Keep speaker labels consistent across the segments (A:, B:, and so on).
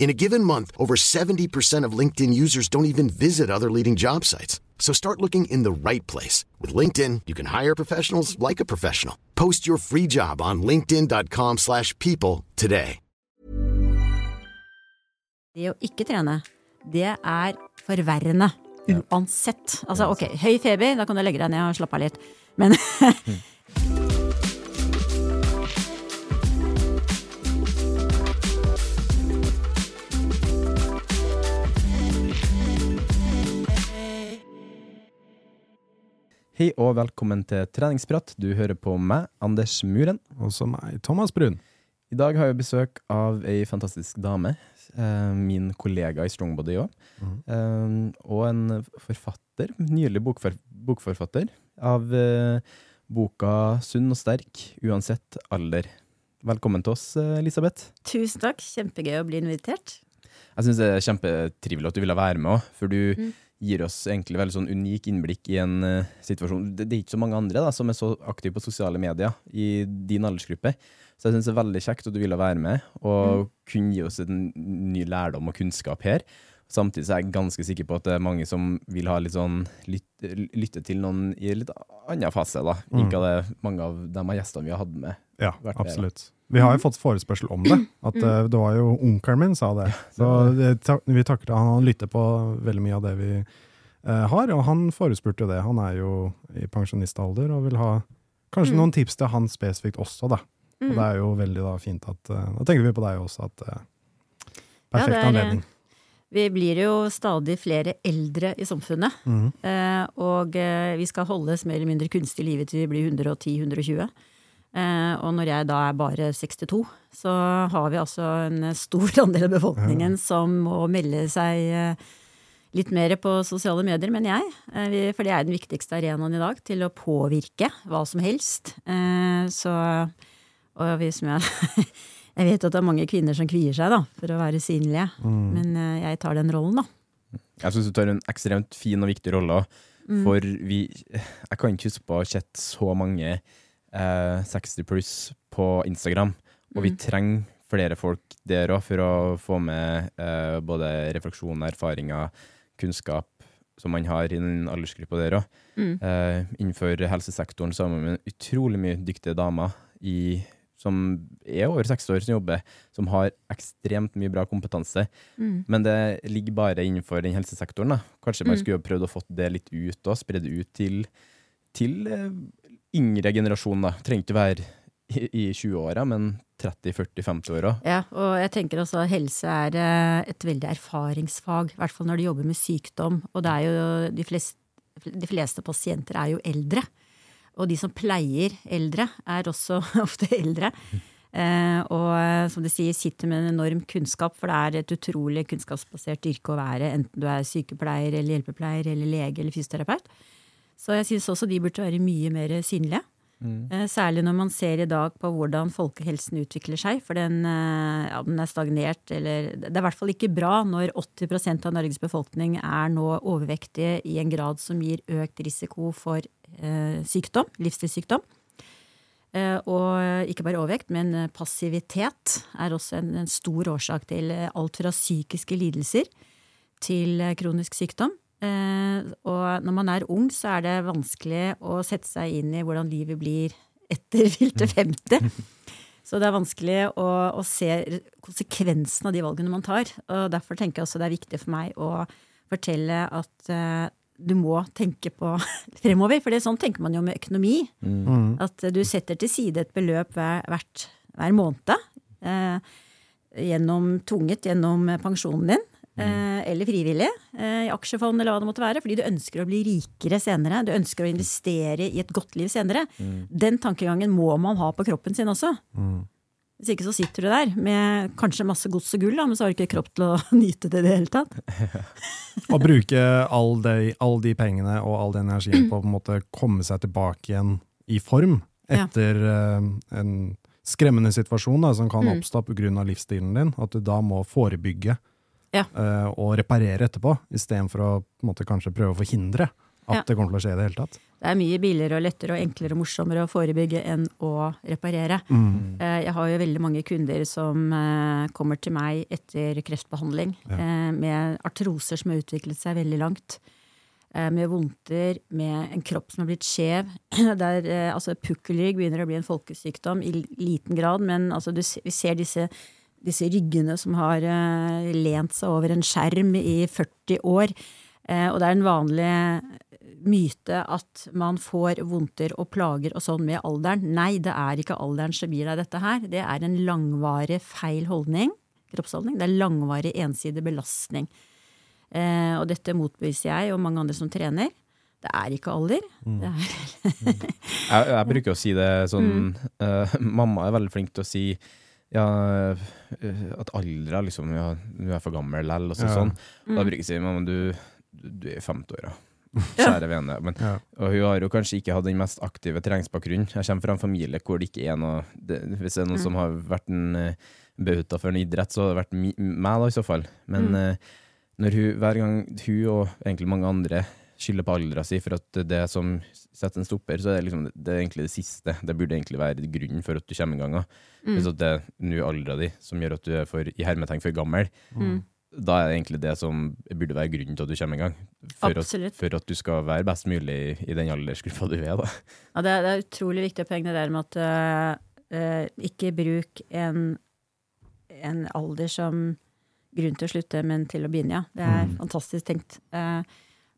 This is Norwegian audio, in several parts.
A: In a given month, over 70% of LinkedIn users don't even visit other leading job sites. So start looking in the right place. With LinkedIn, you can hire professionals like a professional. Post your free job on linkedin.com slash people today.
B: Det å ikke trene, det er forverrende. Uansett. Altså, ok, høy feber, da kan du legge deg ned og slappe av litt. Men
C: Hei og velkommen til treningsprat. Du hører på meg, Anders Muren.
D: Også meg, Thomas Brun.
C: I dag har jeg besøk av ei fantastisk dame. eh, min kollega i Strongbody òg.
D: Mhm.
C: og en forfatter, nylig bokfor, bokforfatter, av eh, boka 'Sunn og sterk uansett alder'. Velkommen til oss, eh, Elisabeth.
B: tusen takk, kjempegøy å bli invitert.
C: Jeg syns det er kjempetrivelig at du ville være med òg, for du
B: Mm.
C: Gir oss egentlig veldig sånn unik innblikk i en uh, situasjon. Det, det er ikke så mange andre da, som er så aktive på sosiale medier i din aldersgruppe. Så jeg syns det er veldig kjekt at du ville være med og kunne gi oss en ny lærdom og kunnskap her. Samtidig så er jeg ganske sikker på at det er mange som vil ha litt sånn lytte, lytte til noen i en litt annen fase. da. Ikke av det mange av de gjestene vi har hatt med.
D: Ja,
C: absolutt. med.
D: Vi har jo fått forespørsel om det. At eh, Det var jo onkelen min sa det. Så vi takker han. Han lytter på veldig mye av det vi eh, har, og han forespurte jo det. Han er jo i pensjonistalder og vil ha kanskje noen tips til han spesifikt også, da. Og det er jo veldig da, fint at eh, Da tenker vi på deg også, at perfekt
B: Ja, er,
D: anledning.
B: Vi blir jo stadig flere eldre i samfunnet. Eh, og vi skal holdes mer eller mindre kunstig i live til vi blir 110-120. Eh, og når jeg da er bare 62, så har vi altså en stor andel av befolkningen som må melde seg eh, litt mer på sosiale medier, mener jeg. Eh, vi, for det er den viktigste arenaen i dag til å påvirke hva som helst. Eh, så Og hvis jeg Jeg vet at det er mange kvinner som kvier seg da, for å være synlige, men eh, jeg tar den rollen, da.
C: Jeg syns du tar en ekstremt fin og viktig rolle. også, For vi Jeg kan ikke huske på å ha sett så mange eh, 60 pluss på Instagram. Og vi trenger flere folk der òg, for å få med eh, både refleksjoner, erfaringer, kunnskap som man har i den aldersgruppa der òg. Eh, innenfor helsesektoren sammen med utrolig mye dyktige damer i, som er over 60 år, som jobber, som har ekstremt mye bra kompetanse. Men det ligger bare innenfor den helsesektoren. Da. Kanskje man skulle ha prøvd å få det litt ut, og spre det ut til, til eh, yngre generasjon. Da. Trengte være i, i 20-åra, men 30-40-50-åra.
B: Ja, og jeg tenker også at helse er eh, et veldig erfaringsfag, i hvert fall når du jobber med sykdom. Og det er jo de fleste, de fleste pasienter er jo eldre. Og de som pleier eldre, er også ofte eldre. Eh, og eh, som du sier, sitter med en enorm kunnskap, for det er et utrolig kunnskapsbasert yrke å være, enten du er sykepleier eller hjelpepleier eller lege eller fysioterapeut. Så jeg syns også de burde være mye mer synlige. Mm. Særlig når man ser i dag på hvordan folkehelsen utvikler seg. For den, eh, ja, den er stagnert, eller Det er i hvert fall ikke bra når 80% av Norges befolkning er nå overvektige i en grad som gir økt risiko for eh, sykdom, livsstilssykdom. Eh, og ikke bare overvekt, men eh, passivitet er også en, en stor årsak til eh, alt fra psykiske lidelser til eh, kronisk sykdom. Eh, og når man er ung, så er det vanskelig å sette seg inn i hvordan livet blir etter fylte 50. Så det er vanskelig å, å se konsekvensen av de valgene man tar. Og derfor tenker jeg også det er viktig for meg å fortelle at eh, du må tenke på fremover. For det er sånn tenker man jo med økonomi.
D: Mm.
B: At du setter til side et beløp hver, hvert, hver måned. Eh, gjennom, tvunget gjennom pensjonen din. Eh, eller frivillig, eh, i aksjefond eller hva det måtte være. Fordi du ønsker å bli rikere senere. Du ønsker å investere i et godt liv senere. Den tankegangen må man ha på kroppen sin også. Hvis ikke så sitter du der med kanskje masse gods og gull, da, men så har du ikke kropp til å nyte det i det hele tatt.
D: Å bruke alle de, all de pengene og all den energien på å på en måte komme seg tilbake igjen i form etter ja. en skremmende situasjon da, som kan
B: Mm.
D: oppstå pga. livsstilen din. At du da må forebygge
B: Ja.
D: uh, og reparere etterpå, istedenfor å måte, kanskje prøve å forhindre at
B: Ja.
D: det kommer til å skje i det hele tatt.
B: Det er mye billigere og lettere og enklere og morsommere å forebygge enn å reparere. Eh, Jeg har jo veldig mange kunder som uh, kommer til meg etter kreftbehandling eh, med artroser som har utviklet seg veldig langt. Med vondter, med en kropp som har blitt skjev. Der, altså Pukkelrygg begynner å bli en folkesykdom i liten grad, men altså, du, vi ser disse, disse ryggene som har eh, lent seg over en skjerm i 40 år. Eh, og det er en vanlig myte at man får vondter og plager og sånn med alderen. Nei, det er ikke alderen som gir deg dette her. Det er en langvarig feil holdning, kroppsholdning. Det er langvarig ensidig belastning. Eh, og dette motbeviser jeg og mange andre som trener. Det er ikke alder. Det er,
C: Jeg, jeg bruker å si det sånn eh, Mamma er veldig flink til å si ja, eh, at alder er liksom ja, du er for gammel lell, og så,
D: Ja.
C: sånn. Da bruker jeg å si mamma, du, du er 50 år, ja. Kjære vene. Men,
D: Ja.
C: Og hun har jo kanskje ikke hatt den mest aktive treningsbakgrunnen. Jeg kommer fra en familie hvor det ikke er noe det, Hvis det er noen som har vært en uh, bauta for en idrett, så har det vært mi, meg, da, i så fall. Men eh, når hun, hver gang hun og egentlig mange andre skylder på aldra si for at det som setter en stopper, så er det, liksom, det er egentlig det siste. Det burde egentlig være grunnen for at du kommer i gang. da. Hvis det er nå aldra di som gjør at du er for, i hermetegn for gammel, da er det egentlig det som burde være grunnen til at du kommer i gang. For at, for at du skal være best mulig i, i den aldersgruppa du er, da.
B: Ja, det, er, det er utrolig viktig å poeng der med at uh, ikke bruk en, en alder som grunn til å slutte, men til å begynne, ja. Det er fantastisk tenkt. Eh,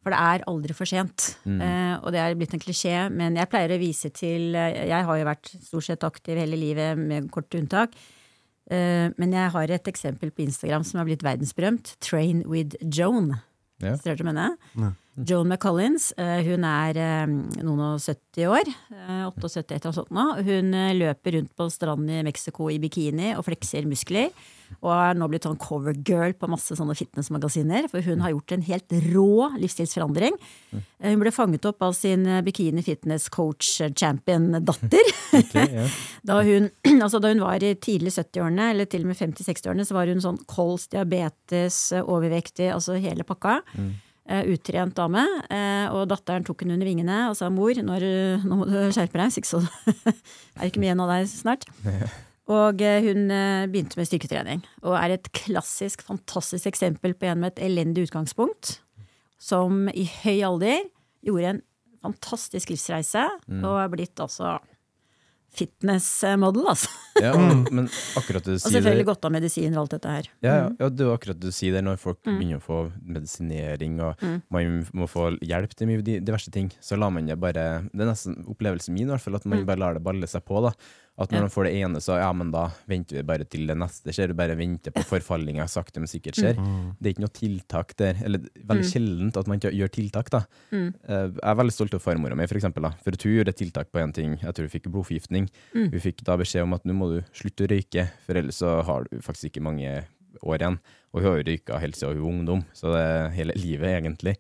B: for det er aldri for sent. Eh, og det er blitt en klisjé, men jeg pleier å vise til eh, Jeg har jo vært stort sett aktiv hele livet, med korte unntak. Eh, men jeg har et eksempel på Instagram som har blitt verdensberømt. Train with Joan.
C: Ja.
B: Ser dere med Ja. Joan McCollins, eh, hun er eh, noen og 70 år. eh, 78 et eller noe sånt nå. Hun eh, løper rundt på stranden i Mexico i bikini og flekser muskler. Og er nå blitt sånn cover girl på masse sånne fitnessmagasiner. For hun har gjort en helt rå livsstilsforandring. Eh, Hun ble fanget opp av sin eh, bikini fitness coach eh, champion-datter. da, hun, altså da hun var i tidlig 70-årene, eller til og med 50-60-årene, så var hun sånn kols, diabetes, eh, overvektig, altså hele pakka. Uh, utrent dame. Uh, og datteren tok henne under vingene og sa mor, når, nå må du skjerpe deg, så er det ikke mye igjen av deg snart. Og eh, hun eh, begynte med styrketrening, og er et klassisk, fantastisk eksempel på en med et elendig utgangspunkt, som i høy alder gjorde en fantastisk livsreise, og er blitt altså fitness-model, altså.
C: Ja, men akkurat det du
B: Og selvfølgelig godt av medisiner og alt dette her.
C: Ja, ja, ja, det var akkurat det du sier der, når folk begynner å få medisinering og man må få hjelp til mye di- diverse ting, så lar man det bare Det er nesten opplevelsen min, i hvert fall, at man bare lar det balle seg på. da At når
B: Ja.
C: man får det ene, så ja, men da venter vi bare til det neste skjer. Du bare venter på forfallinga sakte, men sikkert skjer. Det er ikke noe tiltak der. Eller veldig sjeldent at man ikke gjør tiltak, da. Mm. Jeg er veldig stolt av farmora mi, for eksempel. Da. For at hun gjorde tiltak på en ting. Jeg tror hun fikk blodforgiftning. Hun fikk da beskjed om at nå må du slutte å røyke, for ellers så har du faktisk ikke mange år igjen. Og hun har jo røyka helt siden hun var ungdom, så det er hele livet, egentlig.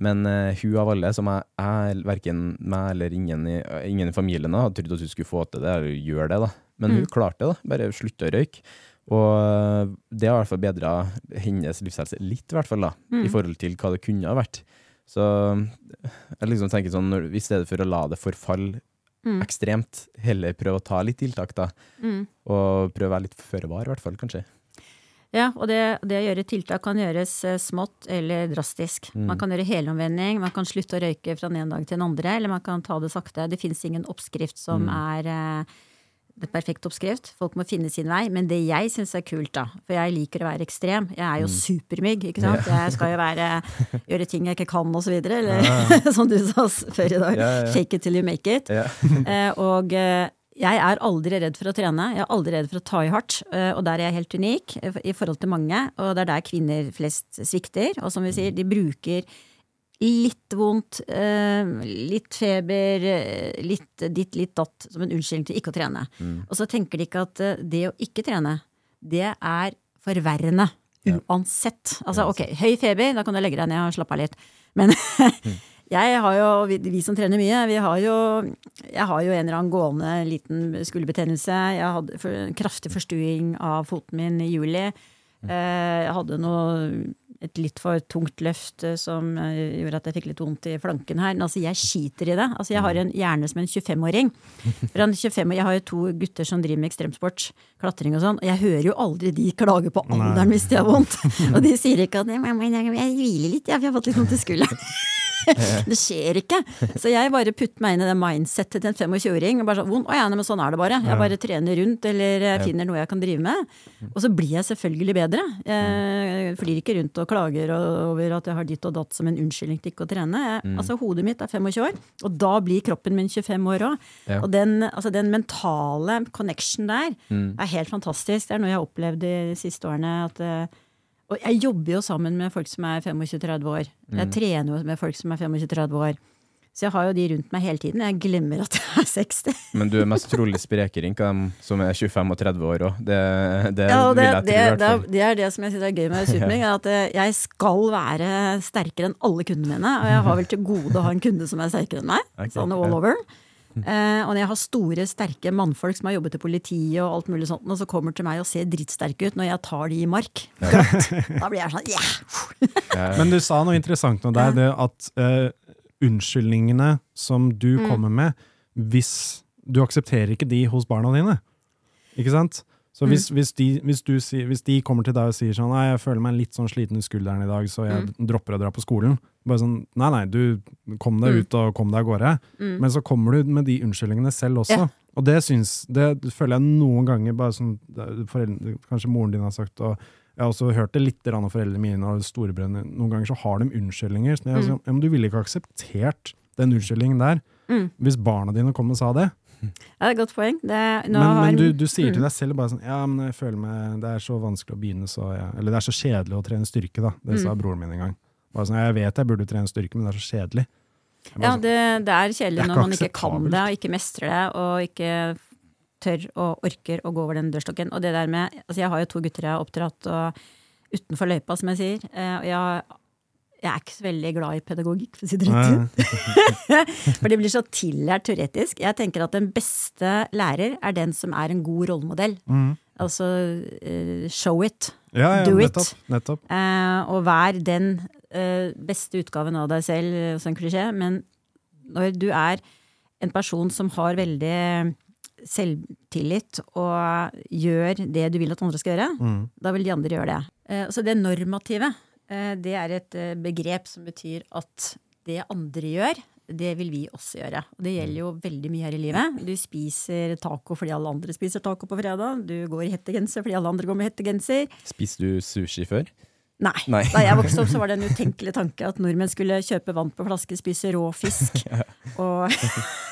C: Men uh, hun av alle, som jeg, jeg verken meg eller ingen i, ingen i familien hadde trodd at hun skulle få til det, eller gjøre det, da. Men hun klarte det, da. Bare slutta å røyke. Og eh, det har i hvert fall bedra hennes livshelse litt, i hvert fall, da, i forhold til hva det kunne ha vært. Så jeg liksom tenker sånn, når, i stedet for å la det forfalle
B: Mm.
C: ekstremt. Heller prøve å ta litt tiltak, da.
B: Mm.
C: Og prøve å være litt føre var, i hvert fall, kanskje.
B: Ja, og det, det å gjøre tiltak kan gjøres eh, smått eller drastisk.
C: Mm.
B: Man kan gjøre helomvending, man kan slutte å røyke fra den ene dagen til den andre, eller man kan ta det sakte. Det fins ingen oppskrift som
C: Mm.
B: er eh, det perfekte oppskrift. Folk må finne sin vei. Men det jeg syns er kult, da, for jeg liker å være ekstrem, jeg er jo
C: Mm.
B: supermygg, ikke sant. Jeg skal jo være, gjøre ting jeg ikke kan og så videre, eller som du sa før i dag.
C: Ja.
B: Fake it till you make it. Eh, og eh, jeg er aldri redd for å trene. Jeg er aldri redd for å ta i hardt. eh, og der er jeg helt unik eh, i forhold til mange. Og det er der kvinner flest svikter. Og som vi sier, de bruker litt vondt, eh, litt feber, litt ditt, litt datt som en unnskyldning til ikke å trene. Og så tenker de ikke at det å ikke trene, det er forverrende. Uansett. Altså ok, høy feber, da kan du legge deg ned og slappe av litt. Men jeg har jo, vi, vi som trener mye, vi har jo Jeg har jo en eller annen gående liten skulderbetennelse. Jeg hadde for, en kraftig forstuing av foten min i juli. Eh, jeg hadde noe et litt for tungt løft eh, som eh, gjorde at jeg fikk litt vondt i flanken her. Men altså, jeg skiter i det. Altså, jeg har en hjerne som en 25-åring. For en 25 Jeg har jo to gutter som driver med ekstremsport, klatring og sånn, og jeg hører jo aldri de klage på alderen hvis de har vondt. Og de sier ikke at «Mamma, jeg hviler litt, jeg, for jeg har fått litt vondt i skulderen. Det skjer ikke. Så jeg bare putter meg inn i det mindsettet til en 25-åring. og bare sånn, Å ja, men sånn er det bare. Jeg bare trener rundt eller finner noe jeg kan drive med. Og så blir jeg selvfølgelig bedre. Jeg flyr ikke rundt og klager over at jeg har ditt og datt som en unnskyldning til ikke å trene. Jeg, altså Hodet mitt er 25 år, og da blir kroppen min 25 år òg. Og den, altså, den mentale connection der er helt fantastisk. Det er noe jeg har opplevd de siste årene. at eh, og jeg jobber jo sammen med folk som er 25-30 år. Jeg trener jo med folk som er 25-30 år. Så jeg har jo de rundt meg hele tiden. Jeg glemmer at jeg er 60.
C: Men du er mest trolig sprekering av dem som er 25 og 30 år òg. Det, det,
B: Ja, det,
C: vil jeg tro,
B: det, det, er, det er det som jeg syns er gøy med Supermig, er at eh, jeg skal være sterkere enn alle kundene mine. Og jeg har vel til gode å ha en kunde som er sterkere enn meg.
C: Okay,
B: Sånn all over. ja. Eh, og når jeg har store, sterke mannfolk som har jobbet i politiet og alt mulig sånt, og så kommer til meg og ser drittsterke ut når jeg tar de i mark, da blir jeg sånn yeah!
D: Men du sa noe interessant nå der, det at eh, unnskyldningene som du
B: Mm.
D: kommer med, hvis du aksepterer ikke de hos barna dine. Ikke sant? Så
B: Mm.
D: hvis, hvis, de, hvis, du, hvis de kommer til deg og sier sånn Nei, jeg føler meg litt sånn sliten i skulderen i dag, så jeg
B: Mm.
D: dropper å dra på skolen. Bare sånn Nei, nei, du kom deg
B: Mm.
D: ut og kom deg av gårde. Men så kommer du med de unnskyldningene selv også.
B: Ja.
D: Og det syns Det føler jeg noen ganger bare som foreldre, Kanskje moren din har sagt, og jeg har også hørt det litt av foreldrene mine og storebrødrene. Noen ganger så har de unnskyldninger. Men jeg, mm. sånn, ja, men du ville ikke akseptert den unnskyldningen der
B: Mm.
D: hvis barna dine kom og sa det.
B: Ja, det er et godt poeng. Det,
D: Men,
B: har-
D: men du, du sier til
B: Mm.
D: deg selv bare sånn Ja, men jeg føler meg Det er så vanskelig å begynne, så jeg Eller det er så kjedelig å trene styrke, da. Det sa
B: Mm.
D: broren min en gang. Bare sånn, jeg vet jeg burde trene styrke, men det er så kjedelig. Bare
B: Ja,
D: sånn,
B: det, det er kjedelig
D: Det er
B: når man ikke kan det, og ikke mestrer det, og ikke tør og orker å gå over den dørstokken. Og det der med Altså, jeg har jo to gutter jeg har oppdratt og utenfor løypa, som jeg sier. eh, Og jeg, jeg er ikke så veldig glad i pedagogikk, for å si det rett ut. For det blir så tillært teoretisk. Jeg tenker at den beste lærer er den som er en god rollemodell.
D: Mm.
B: Altså uh, show it.
D: Ja, ja,
B: Do it.
D: nettopp. nettopp.
B: Eh, og vær den uh, beste utgaven av deg selv, en klisjé. Men når du er en person som har veldig selvtillit og gjør det du vil at andre skal gjøre,
D: Mm.
B: da vil de andre gjøre det. Så det normative, det er et eh, begrep som betyr at det andre gjør, det vil vi også gjøre. Og det gjelder jo veldig mye her i livet. Du spiser taco fordi alle andre spiser taco på fredag. Du går i hettegenser fordi alle andre går med hettegenser.
C: Spiste du sushi før?
B: Nei.
C: Nei.
B: Da jeg vokste opp, så var det en utenkelig tanke at nordmenn skulle kjøpe vann på flaske, spise rå fisk og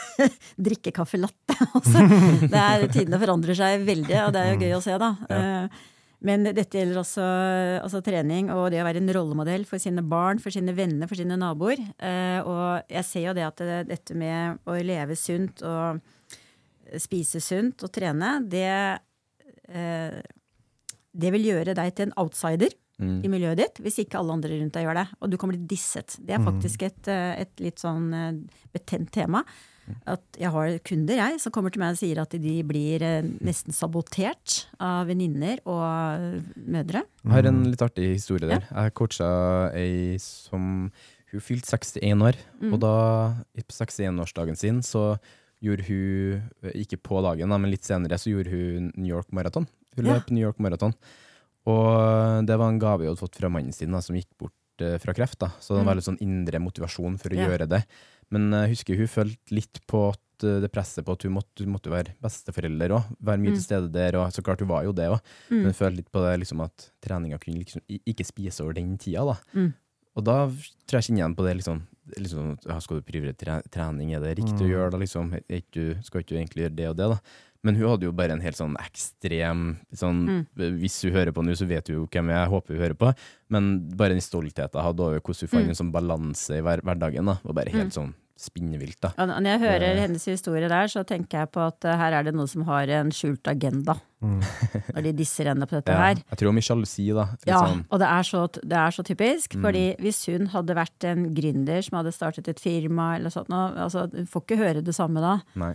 B: drikke caffè latte. Altså, det er, tidene forandrer seg veldig, og det er jo gøy å se, da. Eh, Men dette gjelder også altså trening og det å være en rollemodell for sine barn, for sine venner, for sine naboer. Eh, Og jeg ser jo det at det, dette med å leve sunt og spise sunt og trene, det eh, det vil gjøre deg til en outsider
C: Mm.
B: i miljøet ditt, hvis ikke alle andre rundt deg gjør det. Og du kan bli disset. Det er faktisk et, eh, et litt sånn eh, betent tema. At jeg har kunder jeg, som kommer til meg og sier at de blir eh, nesten sabotert av venninner og mødre.
C: Jeg har en litt artig historie der. Jeg coacha ei som Hun fylte 61 år,
B: Mm.
C: og da, på 61-årsdagen sin, så gjorde hun, eh, ikke på dagen, men litt senere, så gjorde hun New York Marathon. Hun
B: Ja.
C: løp New York Marathon. Og det var en gave hun hadde fått fra mannen sin, da, som gikk bort eh, fra kreft. da. Så det
B: Mm.
C: var litt sånn indre motivasjon for å
B: Ja.
C: gjøre det. Men jeg husker hun følte litt på at eh, det presset på at hun måtte, hun måtte være besteforelder òg. Være mye
B: Mm.
C: til stede der, og så klart hun var jo det òg.
B: Mm.
C: Men hun følte litt på det liksom at treninga kunne liksom ikke spise over den tida, da.
B: Mm.
C: Og da tror jeg kjenner igjen på det liksom, liksom Skal du prioritere trening, er det riktig å
D: Mm.
C: gjøre da, liksom? Er ikke du, skal ikke du egentlig gjøre det og det, da? Men hun hadde jo bare en helt sånn ekstrem sånn, Hvis hun hører på nå, så vet hun jo hvem jeg håper hun hører på. Men bare den stoltheten jeg hadde over hvordan hun fant
B: Mm.
C: en sånn balanse i hver, hverdagen, da, var bare helt sånn spinnvilt, da.
B: Og når jeg hører hennes historie der, så tenker jeg på at eh, her er det noen som har en skjult agenda.
D: Mm.
B: Når de disser henne på dette
C: Ja,
B: her.
C: jeg tror mye sjalusi, da. Litt
B: Ja,
C: sånn,
B: og det er, så, det er så typisk.
C: Mm.
B: fordi hvis hun hadde vært en gründer som hadde startet et firma, eller sånt, nå, altså, hun får ikke høre det samme da.
C: nei.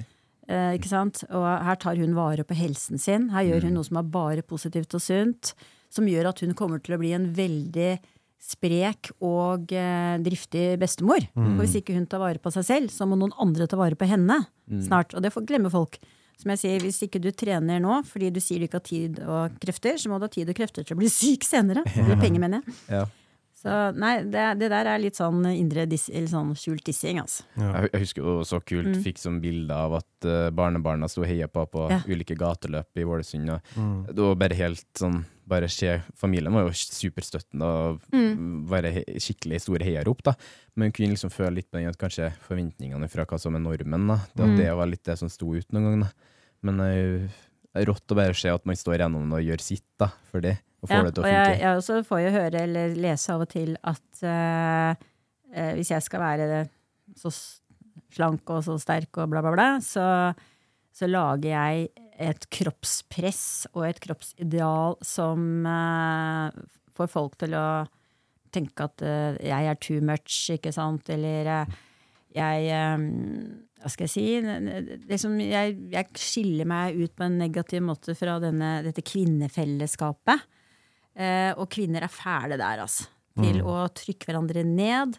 B: Eh, ikke sant? Og her tar hun vare på helsen sin. Her gjør hun noe som er bare positivt og sunt. Som gjør at hun kommer til å bli en veldig sprek og eh, driftig bestemor. For hvis ikke hun tar vare på seg selv, så må noen andre ta vare på henne snart. Og det får glemmer folk. Som jeg sier, Hvis ikke du trener nå fordi du sier du ikke har tid og krefter, så må du ha tid og krefter til å bli syk senere. Eller penger, mener jeg.
C: Ja.
B: Så nei, det, det der er litt sånn indre dis, eller sånn skjult dissing, altså.
D: Ja.
C: Jeg, husker jo så kult, fikk sånn bilde av at uh, barnebarna sto og heia på på
B: Ja.
C: ulike gateløp i Ålesund. Og
D: Mm.
C: det var bare helt sånn bare se, Familien var jo superstøttende og være he skikkelig store heiarop, da. Men hun kunne liksom føle litt på den at kanskje forventningene fra hva som er normen, da. Det, mm. det var litt det som sto ut noen ganger. Men det er jo rått å bare se at man står gjennom det og gjør sitt, da, for det. Og får
B: Ja,
C: det til å
B: og jeg,
C: funke.
B: jeg også får jo høre eller lese av og til at uh, hvis jeg skal være så slank og så sterk og bla, bla, bla, så, så lager jeg et kroppspress og et kroppsideal som uh, får folk til å tenke at uh, jeg er too much, ikke sant, eller uh, jeg um, Hva skal jeg si? Liksom, jeg, jeg skiller meg ut på en negativ måte fra denne, dette kvinnefellesskapet. Eh, og kvinner er fæle der, altså. Til å trykke hverandre ned.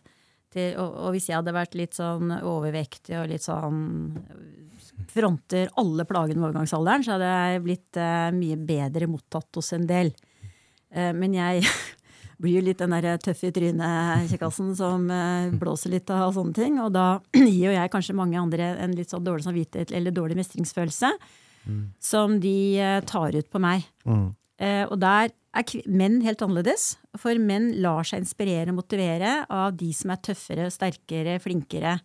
B: Til, og, og hvis jeg hadde vært litt sånn overvektig og litt sånn Fronter alle plagene med overgangsalderen, så hadde jeg blitt eh, mye bedre mottatt hos en del. Eh, men jeg blir jo litt den der tøffe i trynet-kjekkasen som eh, blåser litt av sånne ting. Og da gir jo jeg kanskje mange andre en litt sånn dårlig samvittighet eller dårlig mestringsfølelse. Som de eh, tar ut på meg.
D: Mm.
B: Eh, og der er menn helt annerledes. For menn lar seg inspirere og motivere av de som er tøffere, sterkere, flinkere.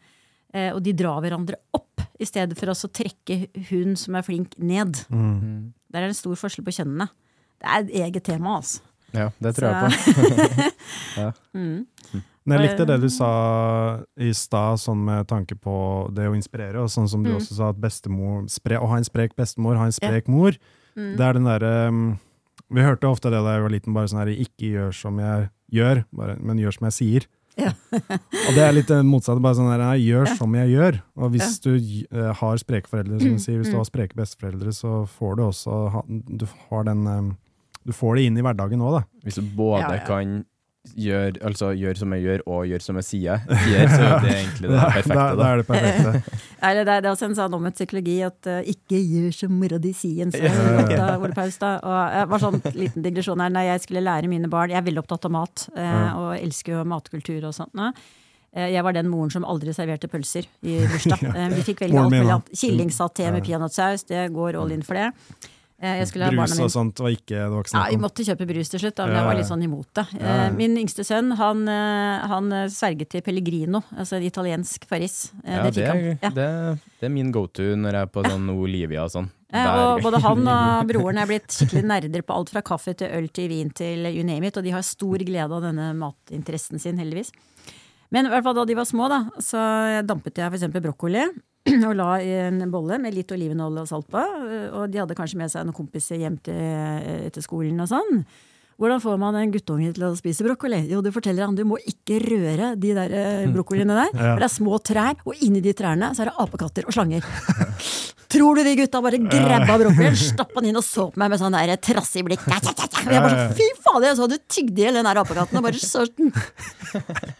B: Eh, og de drar hverandre opp, i stedet for å trekke hun som er flink, ned.
D: Mm.
B: Der er det en stor forskjell på kjønnene. Det er et eget tema, altså.
C: Ja, det tror jeg på.
D: Men jeg likte det du sa i stad, sånn med tanke på det å inspirere, og sånn som du også sa at bestemor spre, Å ha en sprek bestemor, ha en sprek mor. Det er den derre um, Vi hørte ofte det da jeg var liten, bare sånn her Ikke gjør som jeg gjør, bare, men gjør som jeg sier.
B: Ja.
D: og det er litt motsatt. bare sånn her, nei, Gjør som jeg gjør. Og hvis du uh, har spreke foreldre, som du sier, hvis du har spreke besteforeldre, så får du også ha, du har den um, Du får det inn i hverdagen òg, da.
C: Hvis du både
B: Ja, ja.
C: kan gjøre altså, gjør som jeg gjør, og gjør som jeg sier, sier så er det egentlig det perfekte.
D: da,
C: Da.
D: da er det perfekte.
B: Eller det, er- det er også en sånn omvendt psykologi at uh, ikke gjør som mora di sier, sa ja. Ole Paus da. Og jeg var sånn liten digresjon her, når jeg skulle lære mine barn Jeg er veldig opptatt av mat, eh, og elsker jo matkultur og sånt. Eh, Jeg var den moren som aldri serverte pølser i bursdag. Eh, Vi fikk velge alt mulig annet. Kyllingsaté med peanøttsaus, det går all in for det. Eh, Jeg skulle ha
D: Brus og sånt var ikke det var ikke
B: ja, vi måtte kjøpe brus til slutt, da, men jeg var litt sånn imot det. Eh, Min yngste sønn han, eh, han sverget til Pellegrino, altså en italiensk
C: Ja,
B: det
C: det,
B: fikk
C: er,
B: han. Ja.
C: det, det er min go-to når jeg er på sånn Olivia og sånn. Der-
B: Og både han og broren er blitt skikkelig nerder på alt fra kaffe til øl til vin til you name it, og de har stor glede av denne matinteressen sin, heldigvis. Men i hvert fall da de var små, da, så dampet jeg f.eks. brokkoli og la i en bolle med litt olivenolje og salt på. Og de hadde kanskje med seg noen kompiser hjem til, etter skolen og sånn. Hvordan får man en guttunge til å spise brokkoli? Jo, du forteller han du må ikke røre de der eh, brokkoliene der. For det er små trær, og inni de trærne så er det apekatter og slanger. Tror du de gutta bare grabba brokkolien, stappa den inn og så på meg med sånn der trassig blikk? Og jeg bare sånn, fy fader, jeg så du tygde i hjel den der apekatten og bare så sånn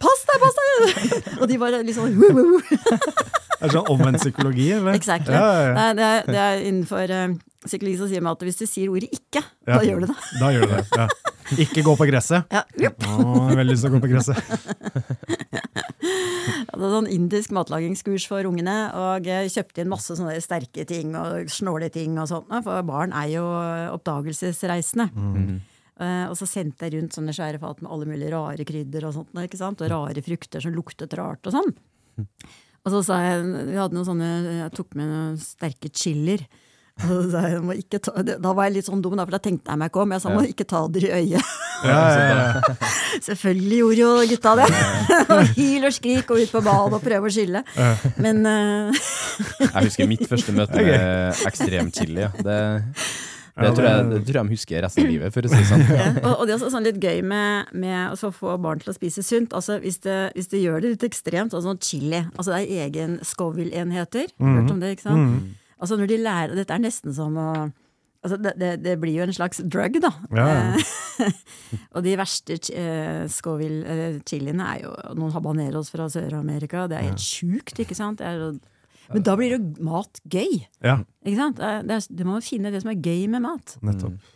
B: Pass deg, pass deg! Og de bare liksom sånn, wu, wu».
D: Er det sånn omvendt psykologi, eller?
B: Exactly.
D: Ja, ja, ja.
B: Nei, det, er, det er innenfor uh, psykologi som sier meg at hvis du sier ordet ikke,
D: Ja.
B: da gjør du det.
D: Da gjør du det. Ja. Ikke gå på gresset.
B: Ja, jupp.
D: Å, jeg har veldig lyst til å gå på gresset.
B: Jeg hadde sånn indisk matlagingskurs for ungene, og kjøpte inn masse sånne sterke ting og snåle ting og sånt, for barn er jo oppdagelsesreisende. Eh, og så sendte jeg rundt sånne svære fat med alle mulige rare krydder og sånt, ikke sant? og rare frukter som luktet rart og sånn. Og så sa jeg, vi hadde noen sånne, jeg tok med noen sterke chilier. Og så sa jeg, må ikke ta, da var jeg litt sånn dum, da, for da tenkte jeg meg ikke om. Jeg sa må ikke ta dere i øyet.
D: Ja, ja, ja.
B: Selvfølgelig gjorde jo gutta det! Og Hyl og skrik og ut på badet og prøve å skille. Men uh...
C: Jeg husker mitt første møte med ekstrem chili. Det, det, tror jeg,
D: det-
C: tror jeg de husker resten av livet, for å si det sånn.
B: ja, og, og det er også sånn litt gøy med, med å få barn til å spise sunt. Altså Hvis det, hvis det gjør det litt ekstremt, altså sånn chili Altså det er egen Scoville-enheter. Hørt om det, ikke sant? Altså når de lærer Dette er nesten som å Altså det, det, det blir jo en slags drug, da.
D: Ja, ja.
B: Eh, og de verste uh, Scoville-chiliene er jo noen habaneros fra Sør-Amerika. Det er helt sjukt, ikke sant? Det er, jo- men da blir jo mat gøy.
D: ja,
B: Ikke sant? Det er, det må man finne det som er gøy med mat.
D: nettopp.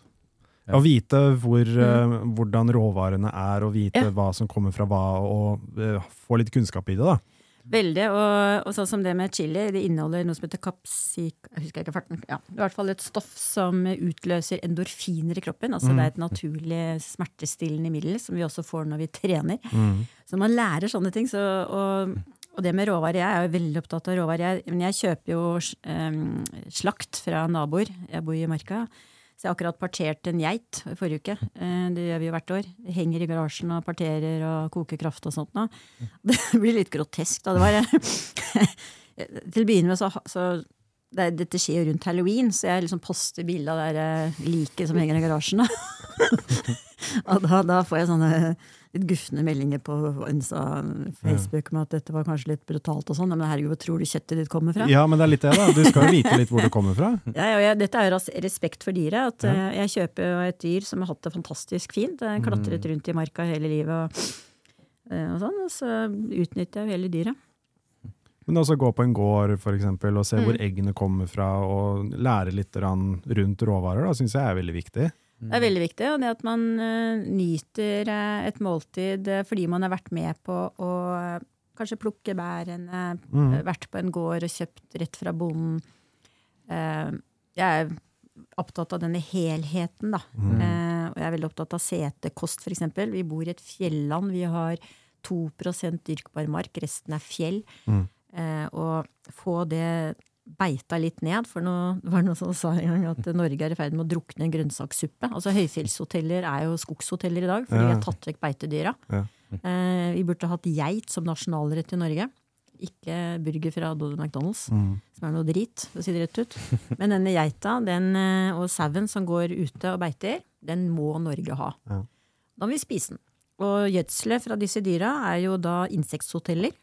D: Å vite hvor, eh, hvordan råvarene er, og vite
B: Ja.
D: hva som kommer fra hva, og uh, få litt kunnskap i det. da.
B: Veldig. Og, og sånn som det med chili, det inneholder noe som heter kapsik... Jeg husker ikke farten. Ja, det er i hvert fall et stoff som utløser endorfiner i kroppen. Altså det er et naturlig smertestillende middel som vi også får når vi trener. Så man lærer sånne ting. Så, og, og det med råvarer, jeg er jo veldig opptatt av råvarer. Men jeg kjøper jo slakt fra naboer. Jeg bor i Marka. Så jeg har akkurat partert en geit i forrige uke. Eh, Det gjør vi jo hvert år. Det henger i garasjen og parterer og koker kraft og sånt nå. Det blir litt grotesk, da. Det var Til å begynne med så, så det, Dette skjer jo rundt halloween, så jeg liksom poster bilde av det eh, liket som henger i garasjen. Da. og da, da får jeg sånne litt gufne meldinger på Insta, Facebook om at dette var kanskje litt brutalt og sånn. Men herregud, hvor tror du kjøttet ditt kommer fra?
D: Ja, men det er litt det, da. Du skal jo vite litt hvor det kommer fra.
B: Ja, ja, ja, dette er jo respekt for dyret. At ja. Jeg kjøper jo et dyr som har hatt det fantastisk fint. Det har Klatret rundt i marka hele livet og, eh, og sånn. Og så utnytter jeg jo hele dyret.
D: Men også gå på en gård for eksempel, og se
B: Mm.
D: hvor eggene kommer fra, og lære litt rundt råvarer, syns jeg er veldig viktig.
B: Det er veldig viktig. Og det at man eh, nyter eh, et måltid eh, fordi man har vært med på å kanskje plukke bærene,
D: Mm.
B: vært på en gård og kjøpt rett fra bonden. Jeg er opptatt av denne helheten, da. Eh, og jeg er veldig opptatt av setekost, f.eks. Vi bor i et fjelland. Vi har 2% dyrkbar mark, resten er fjell.
D: Mm.
B: Og få det beita litt ned, for nå det var noen som sa en gang at Norge er i ferd med å drukne en grønnsakssuppe. Altså Høyfjellshoteller er jo skogshoteller i dag, fordi vi har tatt vekk beitedyra.
D: Ja.
B: Eh, vi burde hatt geit som nasjonalrett i Norge. Ikke burger fra McDonald's,
D: Mm.
B: som er noe drit, for å si det rett ut. Men denne geita den, eh, og sauen som går ute og beiter, den må Norge ha.
D: Ja.
B: Da må vi spise den. Og gjødselet fra disse dyra er jo da insekthoteller.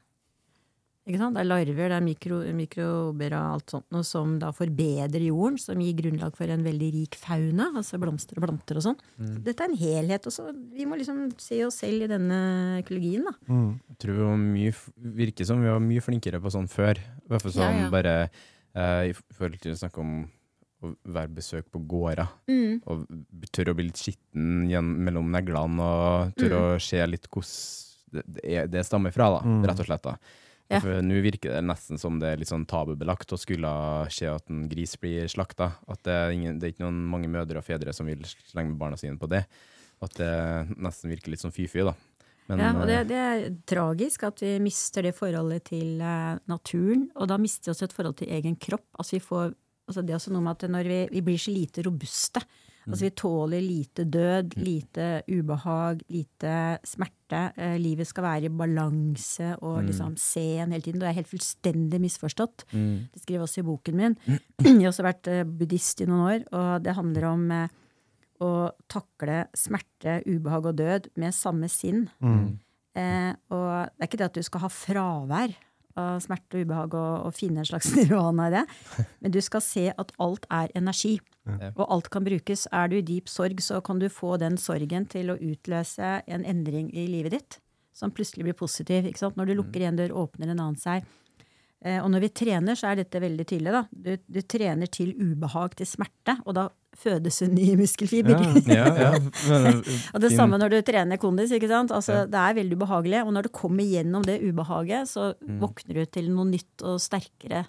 B: Ikke sant? Det er larver, det er mikro, mikrober og alt sånt noe som da forbedrer jorden, som gir grunnlag for en veldig rik fauna, altså blomster og planter og sånn. Så Dette er en helhet. Også. vi må liksom se oss selv i denne økologien, da.
D: Mm.
C: Jeg tror vi var mye, virker som vi var mye flinkere på sånn før. I hvert fall sånn
B: ja.
C: bare eh, i forhold til å snakke om å være besøk på gårder.
B: Mm.
C: Og tørre å bli litt skitten gjennom, mellom neglene, og tørre å se litt hvordan det, det, det stammer fra, da,
D: Mm.
C: rett og slett. da.
B: Ja.
C: For Nå virker det nesten som det er litt sånn tabubelagt å skulle se at en gris blir slakta. At det er, ingen, det er ikke noen mange mødre og fedre som vil slenge med barna sine på det. At det nesten virker litt sånn fy-fy, da. Men,
B: ja, og det,
C: eh,
B: det er tragisk at vi mister det forholdet til eh, naturen. Og da mister vi også et forhold til egen kropp. Altså vi får, altså det er også noe med at når vi, vi blir så lite robuste. Altså vi tåler lite død, lite ubehag, lite smerte. Eh, livet skal være i balanse og liksom se en hele tiden. Det er helt fullstendig misforstått.
C: mm,
B: Det skriver jeg også i boken min. Jeg har også vært eh, buddhist i noen år, og det handler om eh, å takle smerte, ubehag og død med samme sinn. Eh, og det er ikke det at du skal ha fravær av smerte og ubehag og, og finne en slags nirvana i det, men du skal se at alt er energi.
C: Ja.
B: Og alt kan brukes. Er du i dyp sorg, så kan du få den sorgen til å utløse en endring i livet ditt som plutselig blir positiv. Ikke sant? Når du lukker en dør, åpner en annen seg. Eh, og når vi trener, så er dette veldig tydelig. da. Du, du trener til ubehag, til smerte, og da fødes en ny muskelfiber.
C: Ja, ja. ja.
B: og det samme når du trener kondis. ikke sant? Altså. Det er veldig ubehagelig, og når du kommer gjennom det ubehaget, så
C: Mm.
B: våkner du til noe nytt og sterkere.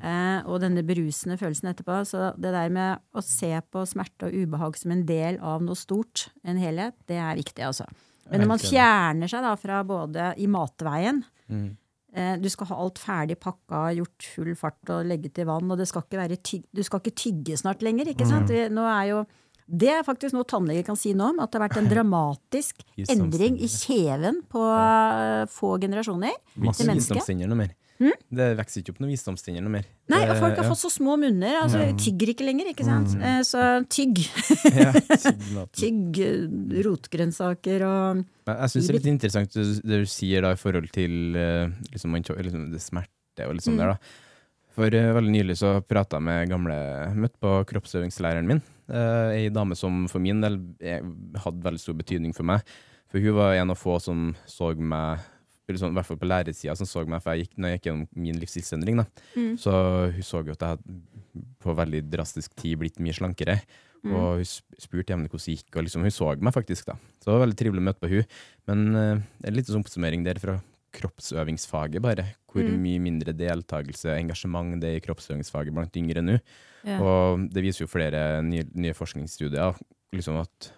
B: Eh, og denne berusende følelsen etterpå. Så det der med å se på smerte og ubehag som en del av noe stort, en helhet, det er viktig, altså. Men når man fjerner seg da fra både i matveien
C: Mm.
B: Eh, Du skal ha alt ferdig pakka, gjort full fart og legge til vann, og det skal ikke være tyg, du skal ikke tygge snart lenger, ikke sant? Mm. Er jo det er faktisk noe tannleger kan si noe om, at det har vært en dramatisk endring i kjeven på eh, få generasjoner.
C: Masse visdomstenner noe mer. Det vokser ikke opp noen visdomstenner noe mer.
B: Nei,
C: Det-
B: og folk har
C: ja.
B: fått så små munner. altså Tygger ikke lenger, ikke sant. Mm. Så tygg.
C: Ja, tygg
B: eh, rotgrønnsaker og
C: Jeg syns det er litt interessant det du sier da i forhold til eh, liksom, liksom, det smerte og litt sånn
B: Mm.
C: der, da. For uh, veldig nylig så prata jeg med gamle Møtt på kroppsøvingslæreren min. Uh, ei dame som for min del eh, hadde veldig stor betydning for meg. For hun var en av få som så meg sånn, i hvert fall på lærersida, som så meg for jeg gikk, når jeg gikk gjennom min livsstilsendring.
B: Mm.
C: Så hun så jo at jeg hadde på veldig drastisk tid blitt mye slankere.
B: Mm.
C: Og hun spurte hvordan det gikk, og liksom, hun så meg faktisk. da. Så det var veldig trivelig å møte på hun. Men uh, en liten sånn oppsummering der fra kroppsøvingsfaget, bare. Hvor
B: Mm.
C: mye mindre deltakelse og engasjement det er i kroppsøvingsfaget blant yngre nå.
B: Ja.
C: Og det viser jo flere nye, nye forskningsstudier liksom at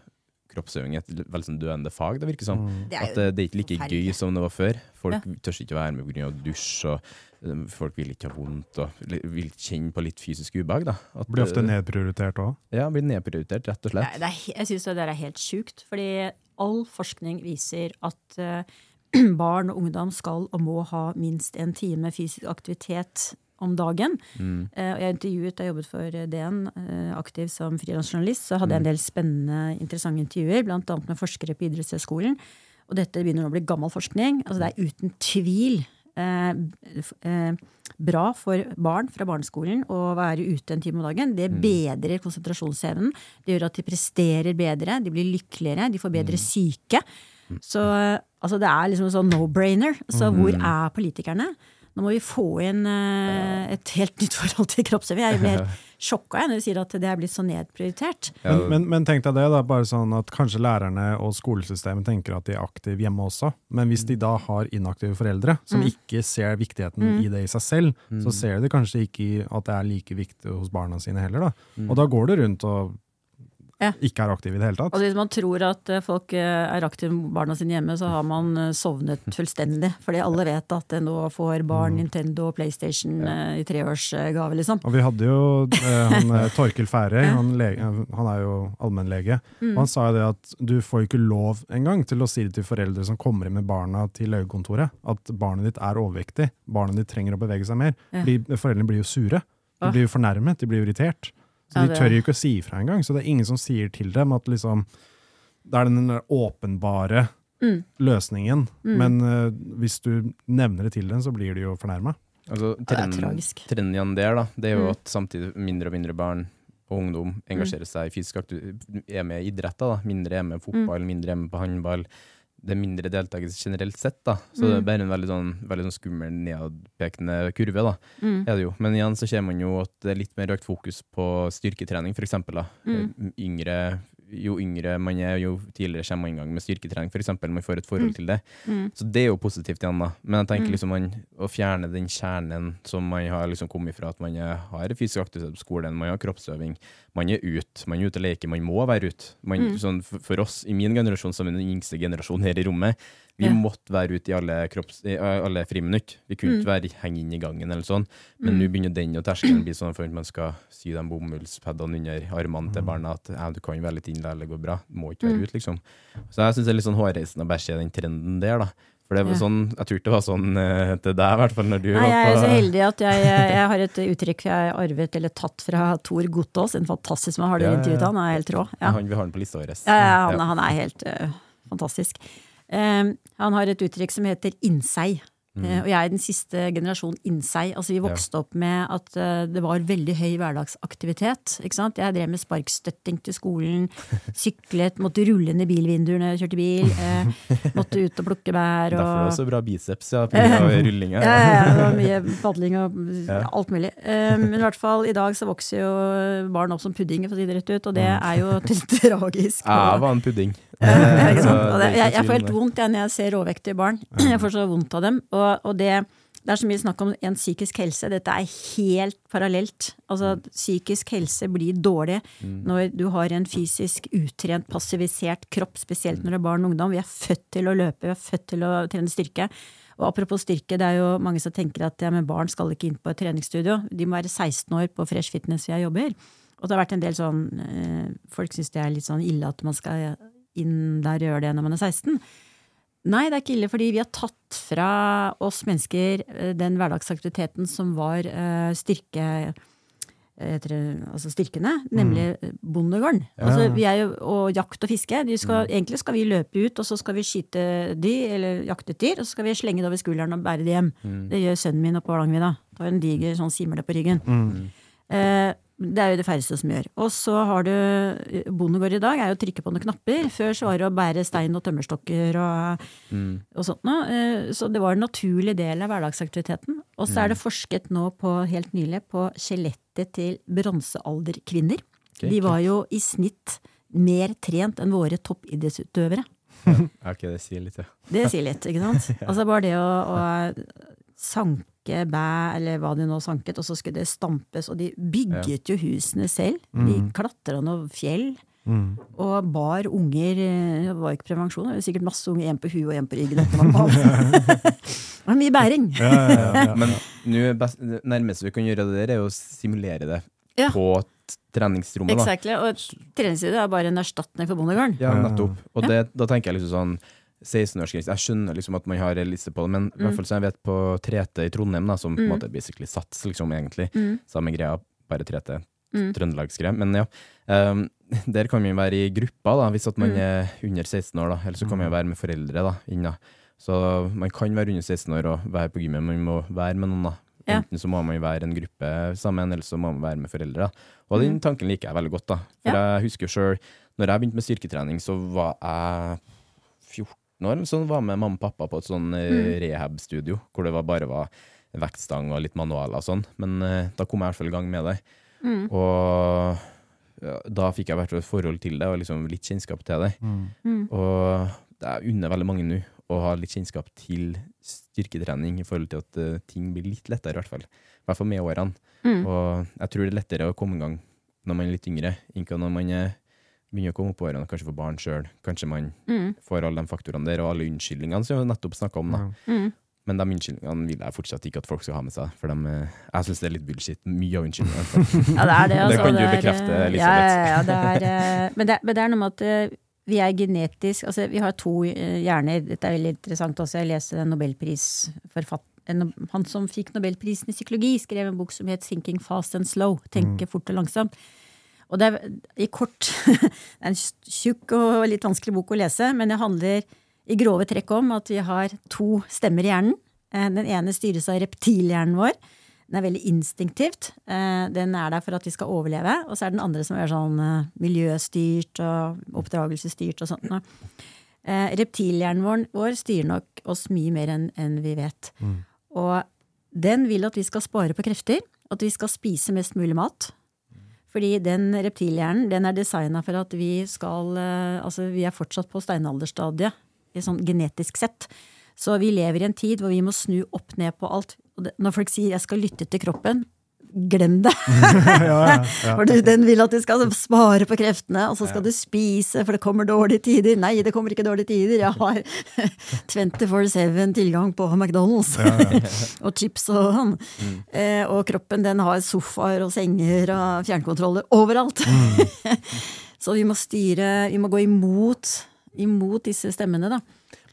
C: kroppsøving et veldig sånn døende fag, det virker som.
D: Mm.
B: Er
C: At det, det er ikke like gøy som det var før. Folk
B: Ja.
C: tør ikke være med pga. dusj, og um, folk vil ikke ha vondt og vil kjenne på litt fysisk ubehag. da. At,
D: Blir ofte
C: eh,
D: nedprioritert òg.
C: Ja, blir nedprioritert, rett og slett.
B: Ja, det er, jeg syns det der er helt sjukt. Fordi all forskning viser at uh, barn og ungdom skal og må ha minst en time fysisk aktivitet om dagen.
C: Mm.
B: Eh, jeg intervjuet, jeg jobbet for DN, eh, aktiv som frilansjournalist, så hadde jeg en del spennende, interessante intervjuer, bl.a. med forskere på idrettshøyskolen. Og dette begynner å bli gammel forskning. Altså det er uten tvil eh, eh, bra for barn fra barneskolen å være ute en time om dagen. Det bedrer konsentrasjonsevnen. Det gjør at de presterer bedre, de blir lykkeligere, de får bedre syke. Så altså det er liksom en sånn no-brainer. Så hvor er politikerne? Nå må vi få inn uh, et helt nytt forhold til kroppsøving. Jeg blir helt sjokka når du sier at det er blitt så nedprioritert.
D: Men, men, men tenk deg det, da, bare sånn at kanskje lærerne og skolesystemet tenker at de er aktive hjemme også. Men hvis de da har inaktive foreldre som
B: Mm.
D: ikke ser viktigheten i det i seg selv, så ser de kanskje ikke at det er like viktig hos barna sine heller. da. Og da går det rundt og
B: Ja.
D: ikke er aktive i det hele tatt.
B: Altså Hvis man tror at eh, folk eh, er aktive med barna sine hjemme, så har man eh, sovnet fullstendig. Fordi alle vet at nå får barn Nintendo og PlayStation ja. i treårsgave, liksom.
D: Og vi hadde jo han, Torkil Færøy, han, han er jo allmennlege.
B: Mm.
D: Og han sa jo det at du får ikke lov engang til å si det til foreldre som kommer inn med barna til legekontoret, at barnet ditt er overvektig, barnet ditt trenger å bevege seg mer.
B: Ja.
D: Foreldrene blir jo sure. De blir jo fornærmet, de blir irritert. Så de tør jo ikke å si ifra engang. Så det er ingen som sier til dem at liksom Det er den åpenbare
B: Mm.
D: løsningen. Men uh, hvis du nevner det til dem, så blir de jo fornærma.
C: Altså,
B: det er
C: trenden, der, da, det er jo
B: Mm.
C: at samtidig mindre og mindre barn og ungdom engasjerer seg i fysisk aktivitet, er med i idretter. da, Mindre er med i fotball, mindre er med på håndball. Det er mindre deltakelse generelt sett, da. Så det er bare en veldig sånn, veldig sånn skummel nedpekende kurve, da.
B: Mm.
C: Er det jo. Men igjen så ser man jo at det er litt mer økt fokus på styrketrening, eksempel.
B: Mm.
C: Eh, Yngre, jo yngre man er, jo tidligere kommer man i gang med styrketrening, for eksempel. Man får et forhold til det.
B: Mm.
C: Så det er jo positivt igjen, da. Men jeg tenker
B: Mm.
C: liksom man, å fjerne den kjernen som man har liksom kommet fra, at man har fysisk aktivitet på skolen, man har kroppsøving, man er ute, man er ute og leker, man må være ute.
B: Mm.
C: sånn, for, for oss, i min generasjon, som er den yngste generasjonen her i rommet, vi
B: Ja.
C: måtte være ute i alle, kropps, i alle friminutt. Vi kunne
B: Mm.
C: ikke være henge inn i gangen eller sånn. Men nå begynner den og terskelen bli sånn for at man skal sy de bomullspadene under armene til barna at ja, du kan være litt innlært, det går bra. Du må ikke være
B: Mm.
C: ute, liksom. Så jeg syns det er litt sånn hårreisende å bare se den trenden der, da. For det var
B: Ja.
C: sånn, jeg tror ikke det var sånn til deg, i hvert fall, når du
B: Nei,
C: var
B: jeg er så heldig at jeg, jeg har et uttrykk jeg har arvet eller tatt fra Tor Gotaas, en fantastisk mann. Har du
C: Ja,
B: intervjuet han? Er helt rå. Ja.
C: Han, vi har han på lista vår.
B: Ja, ja, han, han er helt uh, fantastisk. Eh, han har et uttrykk som heter innsei. Eh, Og jeg er den siste generasjonen innsei. Altså vi vokste opp med at uh, det var veldig høy hverdagsaktivitet. Ikke sant? Jeg drev med sparkstøtting til skolen, syklet, måtte rulle ned bilvinduer når jeg kjørte bil. Uh, måtte ut og plukke bær. Og,
C: Derfor var det så bra biceps ja, på rullinga.
B: ja, ja, ja, det var mye padling og alt mulig. Uh, Men i hvert fall i dag så vokser jo barn opp som pudding, for å si det rett ut, og det er jo tragisk.
C: Jeg
B: og-
C: var en pudding.
B: ja, sant? Og det,
C: det er
B: jeg, jeg får helt vondt jeg, når jeg ser råvektige barn. Jeg får så vondt av dem. Og, og det, det er så mye snakk om en psykisk helse. Dette er helt parallelt. Altså,
C: Mm.
B: psykisk helse blir dårlig når du har en fysisk utrent, passivisert kropp, spesielt når det er barn og ungdom. Vi er født til å løpe, vi er født til å trene styrke. Og apropos styrke, det er jo mange som tenker at ja, barn skal ikke inn på et treningsstudio. De må være 16 år på Fresh Fitness jeg jobber. Og det har vært en del sånn eh, Folk syns det er litt sånn ille at man skal inn der og gjøre det når man er 16. Nei, det er ikke ille, fordi vi har tatt fra oss mennesker eh, den hverdagsaktiviteten som var eh, styrke etter, altså styrkene, nemlig bondegården. Altså, vi er jo, og jakt og fiske. Skal, Egentlig skal vi løpe ut, og så skal vi skyte dyr, eller jakte et dyr, og så skal vi slenge det over skulderen og bære det hjem. Det gjør sønnen min oppe på Hardangervidda. Tar en diger sånn simle på ryggen. Eh, det er jo det færreste som gjør. Og så har du Bondegård i dag er jo å trykke på noen knapper. Før så var det å bære stein og tømmerstokker og, og sånt noe. Eh, Så det var en naturlig del av hverdagsaktiviteten. Og så er det forsket nå på, helt nylig på skjelettet til bronsealderkvinner.
C: Okay,
B: De var jo i snitt mer trent enn våre toppidrettsutøvere.
C: Ja, ok, det sier litt, ja.
B: Det sier litt, ikke sant? Altså bare det å, å sanke bæ, eller hva de nå sanket, og så skulle det stampes, og de bygget jo husene selv. De klatra noe fjell. Og bar unger eh, Det var ikke prevensjon, det var sikkert masse unger, én på huet og én på ryggen. Det var mye bæring.
C: Men ja, ja, Men det nærmeste vi kan gjøre det der, er å simulere det
B: Ja.
C: på treningsrommet.
B: Exactly. Og treningsstudio er bare en erstatning for bondegården.
C: Ja, nettopp. Og det, da tenker jeg liksom sånn 16-årsgrense. Jeg skjønner liksom at man har en liste på det, men i hvert fall som jeg vet på 3T i Trondheim, da, som på en måte er basically sats, liksom, egentlig. Samme greia, bare 3T. Trøndelagsgreie. Men ja. um, der kan man være i grupper, da, hvis at man er under 16 år, da. Eller så kan man jo være med foreldre, da. Inna. Så man kan være under 16 år og være på gymmet, men man må være med noen, da.
B: Ja.
C: Enten så må man jo være en gruppe sammen, eller så må man være med foreldre. Og den tanken liker jeg veldig godt. da. For jeg husker jo sjøl, når jeg begynte med styrketrening, så var jeg 14 år, sånn, var med mamma og pappa på et sånn mm. rehab-studio, hvor det var, bare var vektstang og litt manualer og sånn. Men uh, da kom jeg i hvert fall i gang med det. Og ja, da fikk jeg hvert fall et forhold til det, og liksom litt kjennskap til det. Og det er unner veldig mange nå å ha litt kjennskap til styrketrening i forhold til at uh, ting blir litt lettere, i hvert fall. I hvert fall med årene. Og jeg tror det er lettere å komme i gang når man er litt yngre, ikke når man er begynner å komme opp årene kanskje får barn sjøl. Kanskje man får alle de faktorene der, og alle unnskyldningene som vi nettopp snakka om. da. Men de unnskyldningene vil jeg fortsatt ikke at folk skal ha med seg, for de, eh, jeg syns det er litt bullshit. Mye av unnskyldningene. i hvert fall.
B: Ja, det er det. Altså,
C: kan du
B: er,
C: bekrefte,
B: eh,
C: Elisabeth.
B: Ja, ja, ja, det er, eh, men, det, men det er noe med at vi er genetisk Altså, vi har to hjerner. Dette er veldig interessant også. Jeg leste en nobelprisforfatter en, Han som fikk nobelprisen i psykologi, skrev en bok som het 'Thinking Fast and Slow'. Tenke fort og langsomt. Og det er i kort Det er en tjukk og litt vanskelig bok å lese, men det handler i grove trekk om at vi har to stemmer i hjernen. Eh, Den ene styres av reptilhjernen vår. Den er veldig instinktivt. Eh, Den er der for at vi skal overleve. Og så er den andre som er sånn eh, miljøstyrt og oppdragelsesstyrt og sånt. Reptilhjernen vår, styrer nok oss mye mer enn vi vet. Og den vil at vi skal spare på krefter. At vi skal spise mest mulig mat. Fordi den reptilhjernen den er designa for at vi skal eh, Altså, vi er fortsatt på steinalderstadiet, sånn genetisk sett. Så vi lever i en tid hvor vi må snu opp ned på alt. Når folk sier 'jeg skal lytte til kroppen', glem det! For du, den vil at du skal spare på kreftene, og så skal du spise, for det kommer dårlige tider. Nei, det kommer ikke dårlige tider. Jeg har 24-7 tilgang på McDonald's og chips og sånn. Eh, og kroppen den har sofaer og senger og fjernkontroller overalt. så vi må styre, vi må gå imot, imot disse stemmene, da.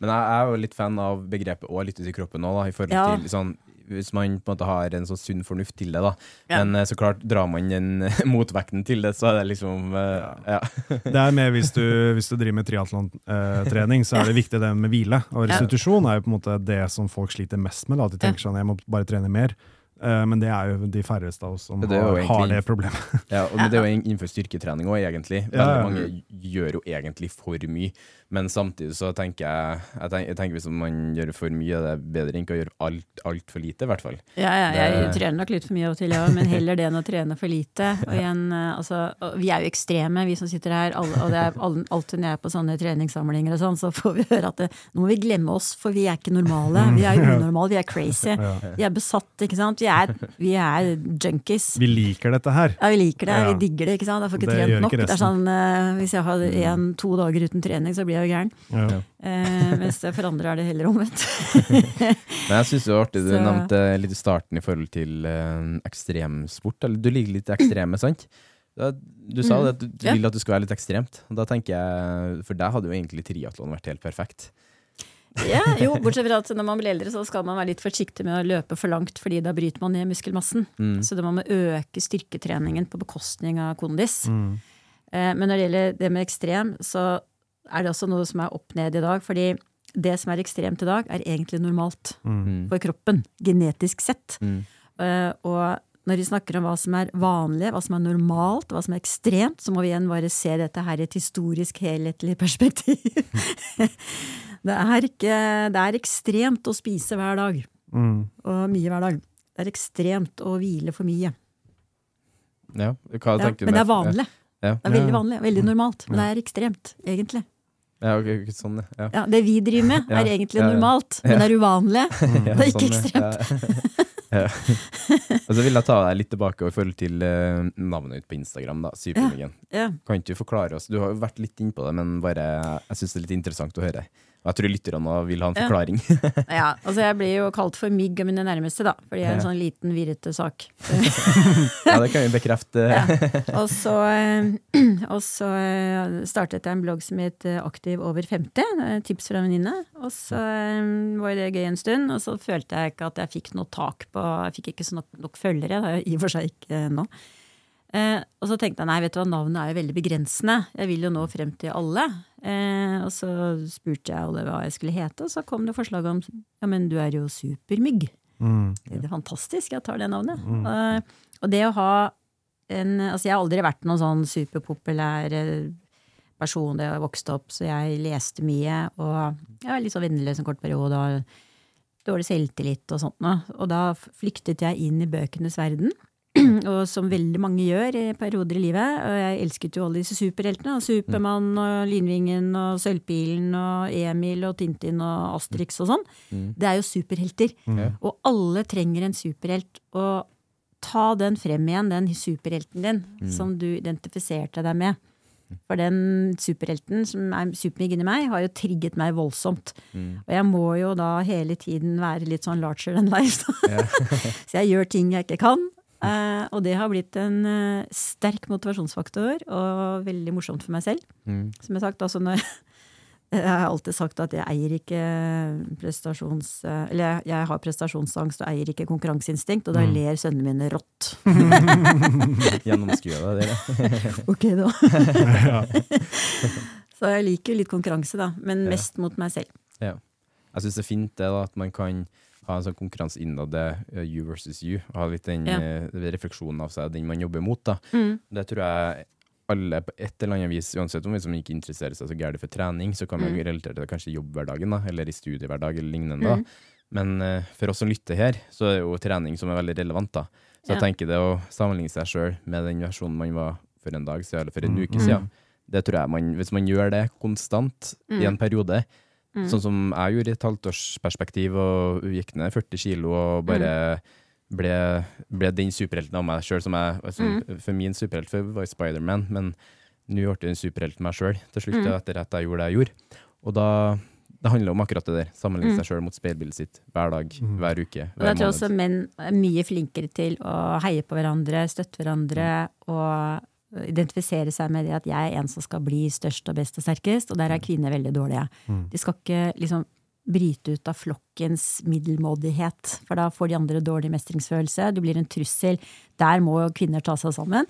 C: Men jeg er jo litt fan av begrepet 'å lytte til kroppen' òg, i forhold
B: Ja.
C: til sånn hvis man på en måte har en sånn sunn fornuft til det, da.
B: Ja.
C: Men eh, så klart, drar man den motvekten til det, så er det liksom eh, ja.
D: Det er med hvis du, hvis du driver med triatlontrening, så er det viktig det med hvile. Og restitusjon er jo på en måte det som folk sliter mest med. Da. At de tenker sånn, jeg må bare trene mer. Eh, Men det er jo de færreste av oss som
C: Det
D: har, har det problemet.
C: Ja, og men det er jo innenfor styrketrening òg, egentlig. Veldig
D: Ja, ja.
C: mange gjør jo egentlig for mye. Men samtidig så tenker jeg Jeg tenker, jeg tenker hvis man gjør for mye, det er bedre enn ikke å gjøre alt altfor lite, i hvert fall.
B: Ja, ja, jeg
C: Det-
B: trener nok litt for mye av og til, ja, men heller det enn å trene for lite. Og igjen, eh, altså, og vi er jo ekstreme, vi som sitter her. Alle, og det er alltid når jeg er på sånne treningssamlinger og sånn, så får vi høre at det, nå må vi glemme oss, for vi er ikke normale. Vi er unormale, vi er crazy. Vi er besatt, ikke sant. Vi er, vi er junkies.
D: Vi liker dette her.
B: Ja, vi liker det, vi digger det, ikke sant. Jeg får ikke
D: Det
B: trent nok.
D: ikke
B: Det er sånn, eh, hvis jeg har en, to dager uten trening, så blir jeg jo gæren.
D: Ja.
B: Eh, mens for andre er det heller omvendt.
C: Men jeg syns det var artig, du
B: Så-
C: nevnte litt i starten i forhold til eh, ekstremsport. Eller du liker litt ekstreme, sant? Da, du sa
B: Mm.
C: at du, du
B: Ja.
C: vil at du skal være litt ekstremt. Da tenker jeg, For deg hadde jo egentlig triatlon vært helt perfekt.
B: Ja, jo, bortsett fra at når man blir eldre, så skal man være litt forsiktig med å løpe for langt, fordi da bryter man ned muskelmassen.
C: Mm.
B: Så da må man øke styrketreningen på bekostning av kondis.
D: Mm.
B: Eh, Men når det gjelder det med ekstrem, så er det også noe som er opp ned i dag. Fordi det som er ekstremt i dag, er egentlig normalt
C: Mm.
B: for kroppen, genetisk sett.
C: Mm.
B: Eh, Og når vi snakker om hva som er vanlig, hva som er normalt, hva som er ekstremt, så må vi igjen bare se dette her i et historisk helhetlig perspektiv. det, er ikke, det er ekstremt å spise hver dag,
D: Mm.
B: og mye hver dag. Det er ekstremt å hvile for mye.
C: Ja, hva tenker du
B: men det er vanlig.
C: Ja.
B: Det er veldig vanlig, veldig normalt. Men det er ekstremt, egentlig.
C: Ja, okay, ok, sånn, ja.
B: Ja, det vi driver med, er egentlig normalt, men det er uvanlig. Det er ikke
C: sånn. Ja. Og så vil jeg ta deg litt tilbake i forhold til eh, navnet ditt på Instagram, da.
B: Ja.
C: Kan ikke du forklare oss, du har jo vært litt innpå det, men bare, jeg syns det er litt interessant å høre. Jeg tror lytterne vil ha en forklaring.
B: Ja, altså jeg blir jo kalt for mygg av mine nærmeste, da. Fordi jeg er en sånn liten, virrete sak.
C: ja, det kan vi bekrefte.
B: Ja. Og så, eh, og så eh, startet jeg en blogg som het eh, Aktiv over 50. eh, Tips fra en venninne. Og så var det gøy en stund, og så følte jeg ikke at jeg fikk noe tak på Jeg fikk ikke så nok, nok følgere, det er jo i og for seg ikke nå. Eh, og så tenkte jeg nei, vet du hva, navnet er jo veldig begrensende. Jeg vil jo nå frem til alle. Eh, og så spurte jeg alle hva jeg skulle hete, og så kom det forslag om ja, men du er jo supermygg.
D: Mm.
B: Det er fantastisk, jeg tar det navnet. Eh, og det å ha en Altså, jeg har aldri vært noen sånn superpopulær eh, person da jeg vokste opp, så jeg leste mye, og jeg var litt så venneløs en kort periode, og dårlig selvtillit og sånt noe. Og da flyktet jeg inn i bøkenes verden. Og som veldig mange gjør i perioder i livet. Og jeg elsket jo alle disse superheltene. Supermann og Linvingen og Sølvpilen og Emil og Tintin og Asterix og sånn. Det er jo superhelter. Og alle trenger en superhelt. Og ta den frem igjen, den superhelten din, som du identifiserte deg med. For den superhelten som er supermigg inni meg, har jo trigget meg voldsomt. Og jeg må jo da hele tiden være litt sånn larger than life. Så jeg gjør ting jeg ikke kan. Eh, og det har blitt en eh, sterk motivasjonsfaktor, og veldig morsomt for meg selv.
C: Mm.
B: Som jeg har sagt, altså når jeg har alltid sagt at jeg eier ikke prestasjons... eh, Eller jeg, jeg har prestasjonsangst og eier ikke konkurranseinstinkt, og da ler sønnene mine rått.
C: Gjennomskue det. dere.
B: Ok, da. Så jeg liker litt konkurranse, da. Men
C: Ja.
B: mest mot meg selv.
C: Ja. Jeg syns det er fint det da, at man kan ha en sånn konkurranse innad det eh, you versus you. og Ha litt den
B: Ja.
C: eh, refleksjonen av seg, den man jobber mot. da.
B: Mm.
C: Det tror jeg alle på et eller annet vis, uansett om vi som ikke interesserer seg så gærent for trening, så kan man
B: Mm.
C: relatere til det kanskje i jobbhverdagen, da, eller i studiehverdag eller lignende. da.
B: Mm.
C: Men uh, for oss som lytter her, så er det jo trening som er veldig relevant. da. Så jeg tenker det å sammenligne seg sjøl med den versjonen man var for en dag siden, eller for en
D: Mm.
C: uke siden, det tror jeg man, hvis man gjør det konstant i
B: Mm.
C: en periode,
B: Mm.
C: sånn som jeg gjorde i et halvtårsperspektiv, og gikk ned 40 kilo og bare ble, ble den superhelten av meg sjøl som jeg altså, For min superhelt før var Spiderman, men nå ble jeg en superhelt meg sjøl til slutt,
B: Mm.
C: etter at jeg gjorde det jeg gjorde. Og da det handler om akkurat det der. Sammenligne
B: Mm.
C: seg sjøl mot speilbildet sitt hver dag, hver uke, Hver
B: Og jeg tror også menn er mye flinkere til å heie på hverandre, støtte hverandre og identifisere seg med det at jeg er en som skal bli størst og best og sterkest, og der er kvinner veldig dårlige. De skal ikke liksom bryte ut av flokkens middelmådighet. For da får de andre dårlig mestringsfølelse, du blir en trussel. Der må kvinner ta seg sammen.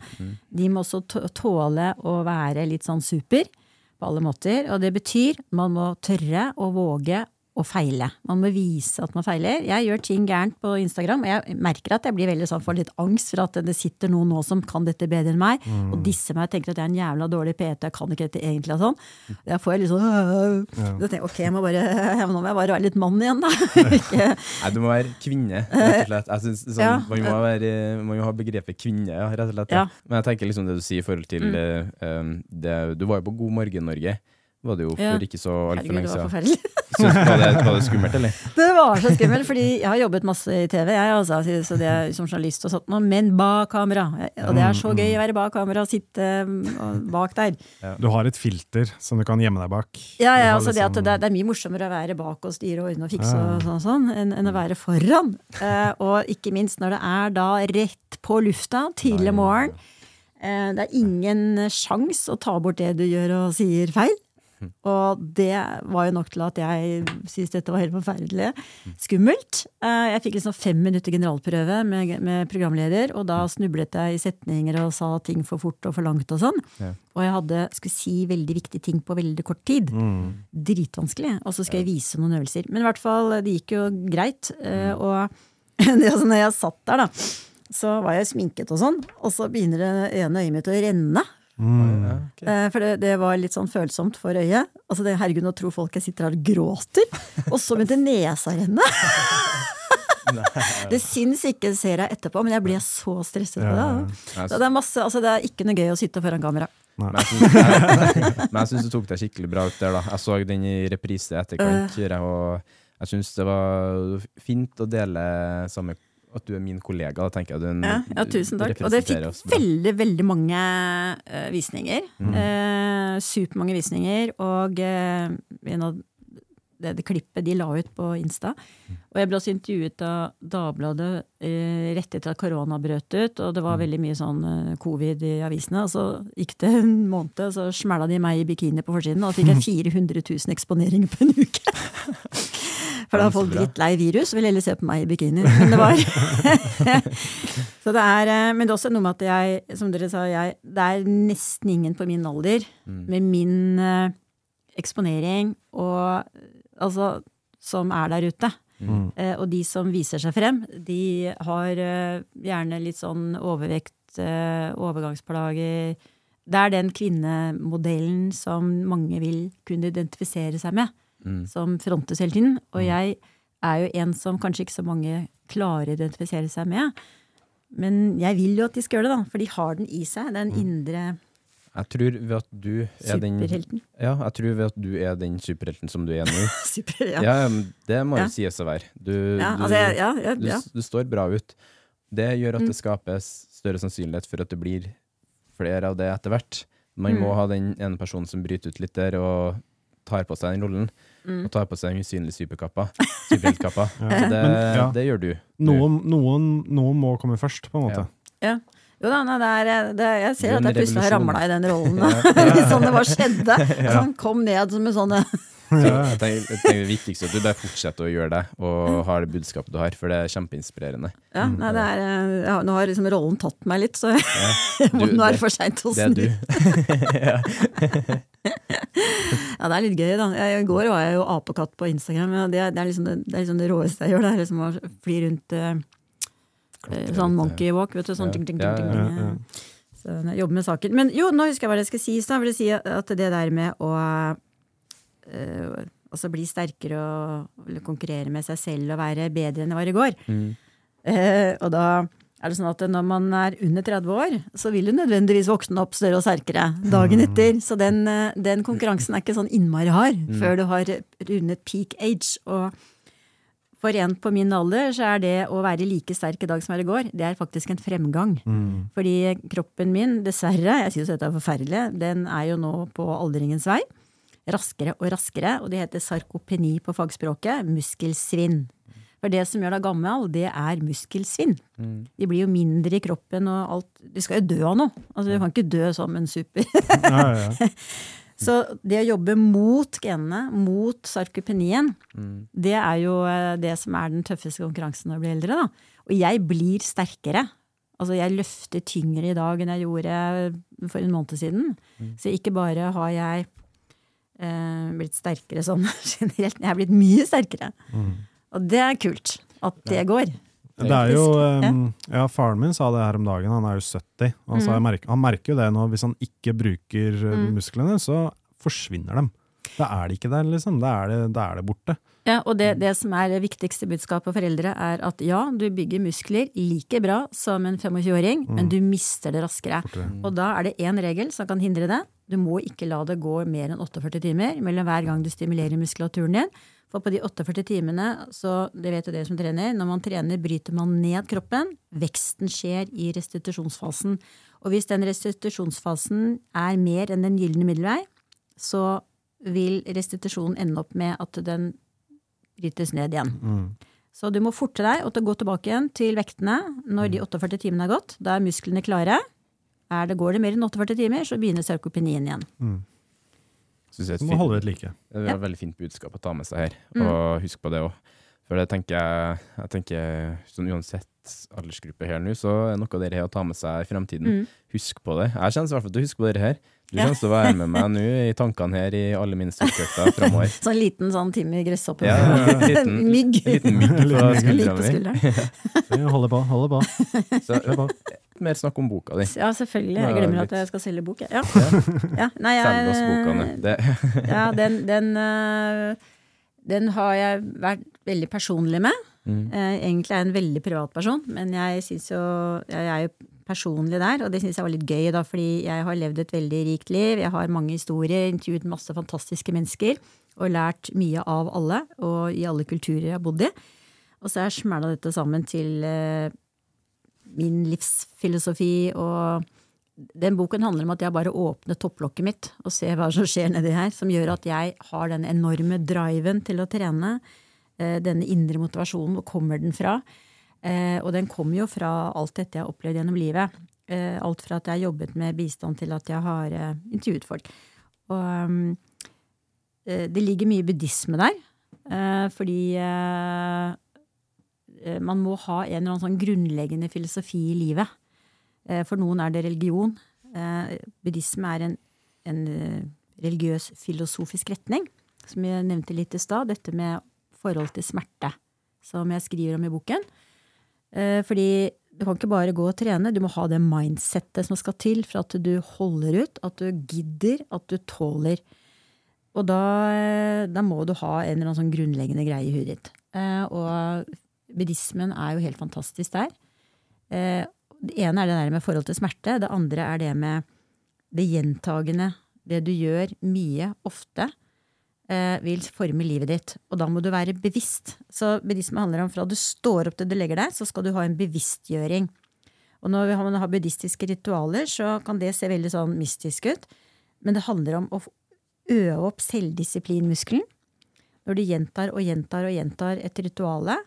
B: De må også tåle å være litt sånn super på alle måter. Og det betyr man må tørre å våge å feile. Man må vise at man feiler. Jeg gjør ting gærent på Instagram, og jeg merker at jeg blir veldig sånn, får litt angst for at det sitter noen nå som kan dette bedre enn meg, og disser meg og tenker at jeg er en jævla dårlig PT, jeg kan ikke dette egentlig og sånn. Da får jeg litt sånn Da tenker jeg ok, jeg må bare, jeg, nå må jeg bare være litt mann igjen, da. Ikke
C: Nei, du må være kvinne, rett og slett. Jeg synes, sånn,
B: Ja.
C: man, må være, man må ha begrepet kvinne, ja, rett og slett. Ja.
B: Ja. Mm.
C: Men jeg tenker liksom det du sier i forhold til mm. uh, det, Du var jo på God morgen Norge. Var det jo
B: Ja.
C: ikke så altfor
B: Herregud,
C: lenge
B: det var
C: siden.
B: forferdelig.
C: Var det, var det skummelt, eller?
B: Det var så skummelt, fordi jeg har jobbet masse i TV, jeg altså, så det er som journalist og sånt, noe, men bak kamera. Og det er så gøy å være bak kamera og sitte mm, bak der.
D: Du har et filter som du kan gjemme deg bak.
B: Ja, ja altså det, at
D: liksom-
B: det, er, det er mye morsommere å være bak og styre og ordne og fikse og sånn, sånn enn, enn å være foran. Uh, og ikke minst når det er da rett på lufta, tidlig morgen. Eh, det er ingen sjans å ta bort det du gjør og sier feil. Og det var jo nok til at jeg syntes dette var helt forferdelig. Skummelt. Eh, Jeg fikk liksom fem minutter generalprøve med, med programleder, og da snublet jeg i setninger og sa ting for fort og for langt og sånn.
C: Ja.
B: Og jeg hadde, skulle si veldig viktige ting på veldig kort tid. Dritvanskelig. Og så skal jeg vise noen øvelser. Men i hvert fall, det gikk jo greit. eh, Og altså, når jeg satt der, da, så var jeg sminket og sånn, og så begynner det ene øyet mitt å renne.
C: Ok.
B: Eh, For det, det var litt sånn følsomt for øyet. Altså det, herregud, nå tror folk jeg sitter her og gråter. Og så begynte nesa å renne. Det syns ikke, ser jeg etterpå, men jeg ble så stresset på det.
C: Ja.
B: Så det er, masse, altså det er ikke noe gøy å sitte foran kamera.
C: Men jeg syns- men jeg syns du tok deg skikkelig bra ut der. da Jeg så den i reprise i etterkant, Uh, og jeg syns det var fint å dele samme At du er min kollega. Da tenker jeg du,
B: Ja, ja, tusen takk. Og det fikk veldig, veldig mange uh, visninger. Eh, supermange visninger. Og uh, det, det klippet de la ut på Insta. Og jeg ble også intervjuet av Dagbladet uh, rett etter at korona brøt ut. Og det var veldig mye sånn covid i avisene. Og så gikk det en måned, og så smæla de meg i bikini på forsiden. Og da fikk jeg 400 000 eksponeringer på en uke. For da har folk drittlei virus og vil heller se på meg i bikini. Men det var Så det er, eh, men det er også noe med at jeg, som dere sa, jeg, det er nesten ingen på min alder med min eh, eksponering og altså som er der ute. Eh, og de som viser seg frem, de har gjerne litt sånn overvekt, overgangsplager. Det er den kvinnemodellen som mange vil kunne identifisere seg med, som frontes hele tiden. Og jeg er jo en som kanskje ikke så mange klarer å identifisere seg med. Men jeg vil jo at de skal gjøre det, da, for de har den i seg. Den indre
C: Jeg tror ved at du er den
B: superhelten.
C: Ja, jeg tror ved at du er den superhelten som du er nå.
B: Super, ja.
C: ja. det må jo
B: Ja.
C: sies å være. Du,
B: Ja, altså, ja, ja,
C: du.
B: Mm.
C: du står bra ut. Det gjør at det skapes større sannsynlighet for at det blir flere av det etter hvert. Man
B: Mm.
C: må ha den ene personen som bryter ut litt der og tar på seg den rollen.
B: Mm.
C: Og tar på seg den usynlige superkappa. Superheltkappa. Så det,
D: Men, ja.
C: det gjør du.
D: Noen, noen, noen må komme først, på en måte.
B: Ja. Jo da, nei, det er, det, jeg
C: Det
B: ser
C: er
B: at jeg plutselig har ramla i den rollen. sånn det bare skjedde. han kom ned som en sånn
C: Så jeg tenker, jeg tenker det viktigste er at du bare fortsetter å gjøre det, og har det budskapet du har, for det er kjempeinspirerende.
B: ja, nei, det er, eh, ja, Nå har liksom rollen tatt meg litt, så jeg,
C: Du,
B: nå er det for seint å
C: Det er
B: snu.
C: du.
B: Ja, det er litt gøy, da. I går var jeg jo apekatt på Instagram. Ja, det, er- det, er liksom det, det er liksom det råeste jeg gjør. Det er liksom å fly rundt eh, eh, sånn monkey walk, vet du. Sånn
C: Ja.
B: ting, ting,
C: Ja,
B: ting, ting,
D: ja,
B: ting. Så jeg jobber med saken. Men jo, nå husker jeg hva det skal sies. da, vil si at det der med å eh, altså bli sterkere og konkurrere med seg selv og være bedre enn jeg var i går. Eh, og da er det sånn at når man er under 30 år, så vil du nødvendigvis våkne opp større og sterkere dagen etter. Så den, eh, den konkurransen er ikke sånn innmari hard før du har rundet peak age. Og for en på min alder så er det å være like sterk i dag som jeg var i går, det er faktisk en fremgang. Fordi kroppen min, dessverre, jeg synes dette er forferdelig, den er jo nå på aldringens vei. Raskere og raskere, og det heter sarkopeni på fagspråket, muskelsvinn. For det som gjør deg gammel, det er muskelsvinn. De blir jo mindre i kroppen og alt. Du skal jo dø av noe. Altså, du kan ikke dø som en super.
D: Ja, ja, ja.
B: Så det å jobbe mot genene, mot sarkopenien,
C: Mm.
B: det er jo eh, det som er den tøffeste konkurransen når du blir eldre. da. Og jeg blir sterkere. Altså jeg løfter tyngre i dag enn jeg gjorde for en måned siden. Så ikke bare har jeg eh, blitt sterkere sånn generelt, jeg er blitt mye sterkere. Og det er kult at det går.
D: Det er jo, um, ja, Faren min sa det her om dagen, han er jo 70. Og han, sa, merker, han merker jo det nå, hvis han ikke bruker mm. musklene, så forsvinner dem. Da er de ikke der, liksom. Da er det, da er det borte.
B: Ja, og det, det som er det viktigste budskapet for foreldre, er at ja, du bygger muskler like bra som en 25-åring, men du mister det raskere. Og da er det én regel som kan hindre det. Du må ikke la det gå mer enn 48 timer mellom hver gang du stimulerer muskulaturen din. For på de 48 timene, så det vet jo dere som trener, når man trener bryter man ned kroppen. Veksten skjer i restitusjonsfasen. Og hvis den restitusjonsfasen er mer enn den gylne middelvei, så vil restitusjonen ende opp med at den brytes ned igjen. Så du må forte deg og å gå tilbake igjen til vektene når de 48 timene er gått. Da er musklene klare. Er det, går det mer enn 48 timer, så begynner sarkopenien igjen.
C: Synes jeg
D: Du må
C: fint-
D: holde det like.
C: Det er
B: Ja.
C: et veldig fint budskap å ta med seg her,
B: Mm.
C: og husk på det òg. For det tenker jeg, jeg tenker, sånn uansett aldersgruppe her nå, så er noe av dere her å ta med seg i fremtiden.
B: Mm.
C: Husk på det. Jeg kjenner i hvert fall til å huske på dere her. Du
B: Ja.
C: kommer til å være med meg nå i tankene her i alle mine styrkeøkter framover.
B: Sånn liten sånn Timmy gresshoppe.
C: Ja, liten,
B: Mygg.
C: en liten mygg på skuldra mi.
D: Holder på, holder på.
C: Så
D: på.
C: Mer snakk om boka di.
B: Ja, selvfølgelig. Jeg glemmer
C: litt.
B: at jeg skal selge bok. jeg. Ja. ja. Nei,
C: Selg oss. Det,
B: ja, den, den, øh, den har jeg vært veldig personlig med.
C: Mm.
B: Eh, Egentlig er jeg en veldig privat person, men jeg, synes jo, jeg er jo personlig der, og det syns jeg var litt gøy, da, fordi jeg har levd et veldig rikt liv. Jeg har mange historier, intervjuet masse fantastiske mennesker og lært mye av alle, og i alle kulturer jeg har bodd i. Og så jeg smæla dette sammen til eh, min livsfilosofi, og den boken handler om at jeg bare åpner topplokket mitt og ser hva som skjer nedi her, som gjør at jeg har den enorme driven til å trene. eh, Denne indre motivasjonen, hvor kommer den fra? Eh, Og den kommer jo fra alt dette jeg har opplevd gjennom livet. Eh, Alt fra at jeg har jobbet med bistand til at jeg har intervjuet folk. Og det ligger mye buddhisme der, fordi man må ha en eller annen sånn grunnleggende filosofi i livet. Eh, For noen er det religion. Eh, Buddhisme er en, en eh, religiøs filosofisk retning, som jeg nevnte litt i stad. Dette med forhold til smerte, som jeg skriver om i boken. Eh, Fordi du kan ikke bare gå og trene, du må ha det mindsettet som skal til for at du holder ut, at du gidder, at du tåler. Og da, eh, da må du ha en eller annen sånn grunnleggende greie i huet ditt. Eh, Og buddhismen er jo helt fantastisk der. Eh, Det ene er det der med forhold til smerte. Det andre er det med det gjentagende. Det du gjør mye, ofte, eh, vil forme livet ditt. Og da må du være bevisst. Så buddhisme handler om fra du står opp til du legger deg, så skal du ha en bevisstgjøring. Og når man har buddhistiske ritualer, så kan det se veldig sånn mystisk ut. Men det handler om å øve opp selvdisiplinmuskelen. Når du gjentar og gjentar og gjentar et rituale,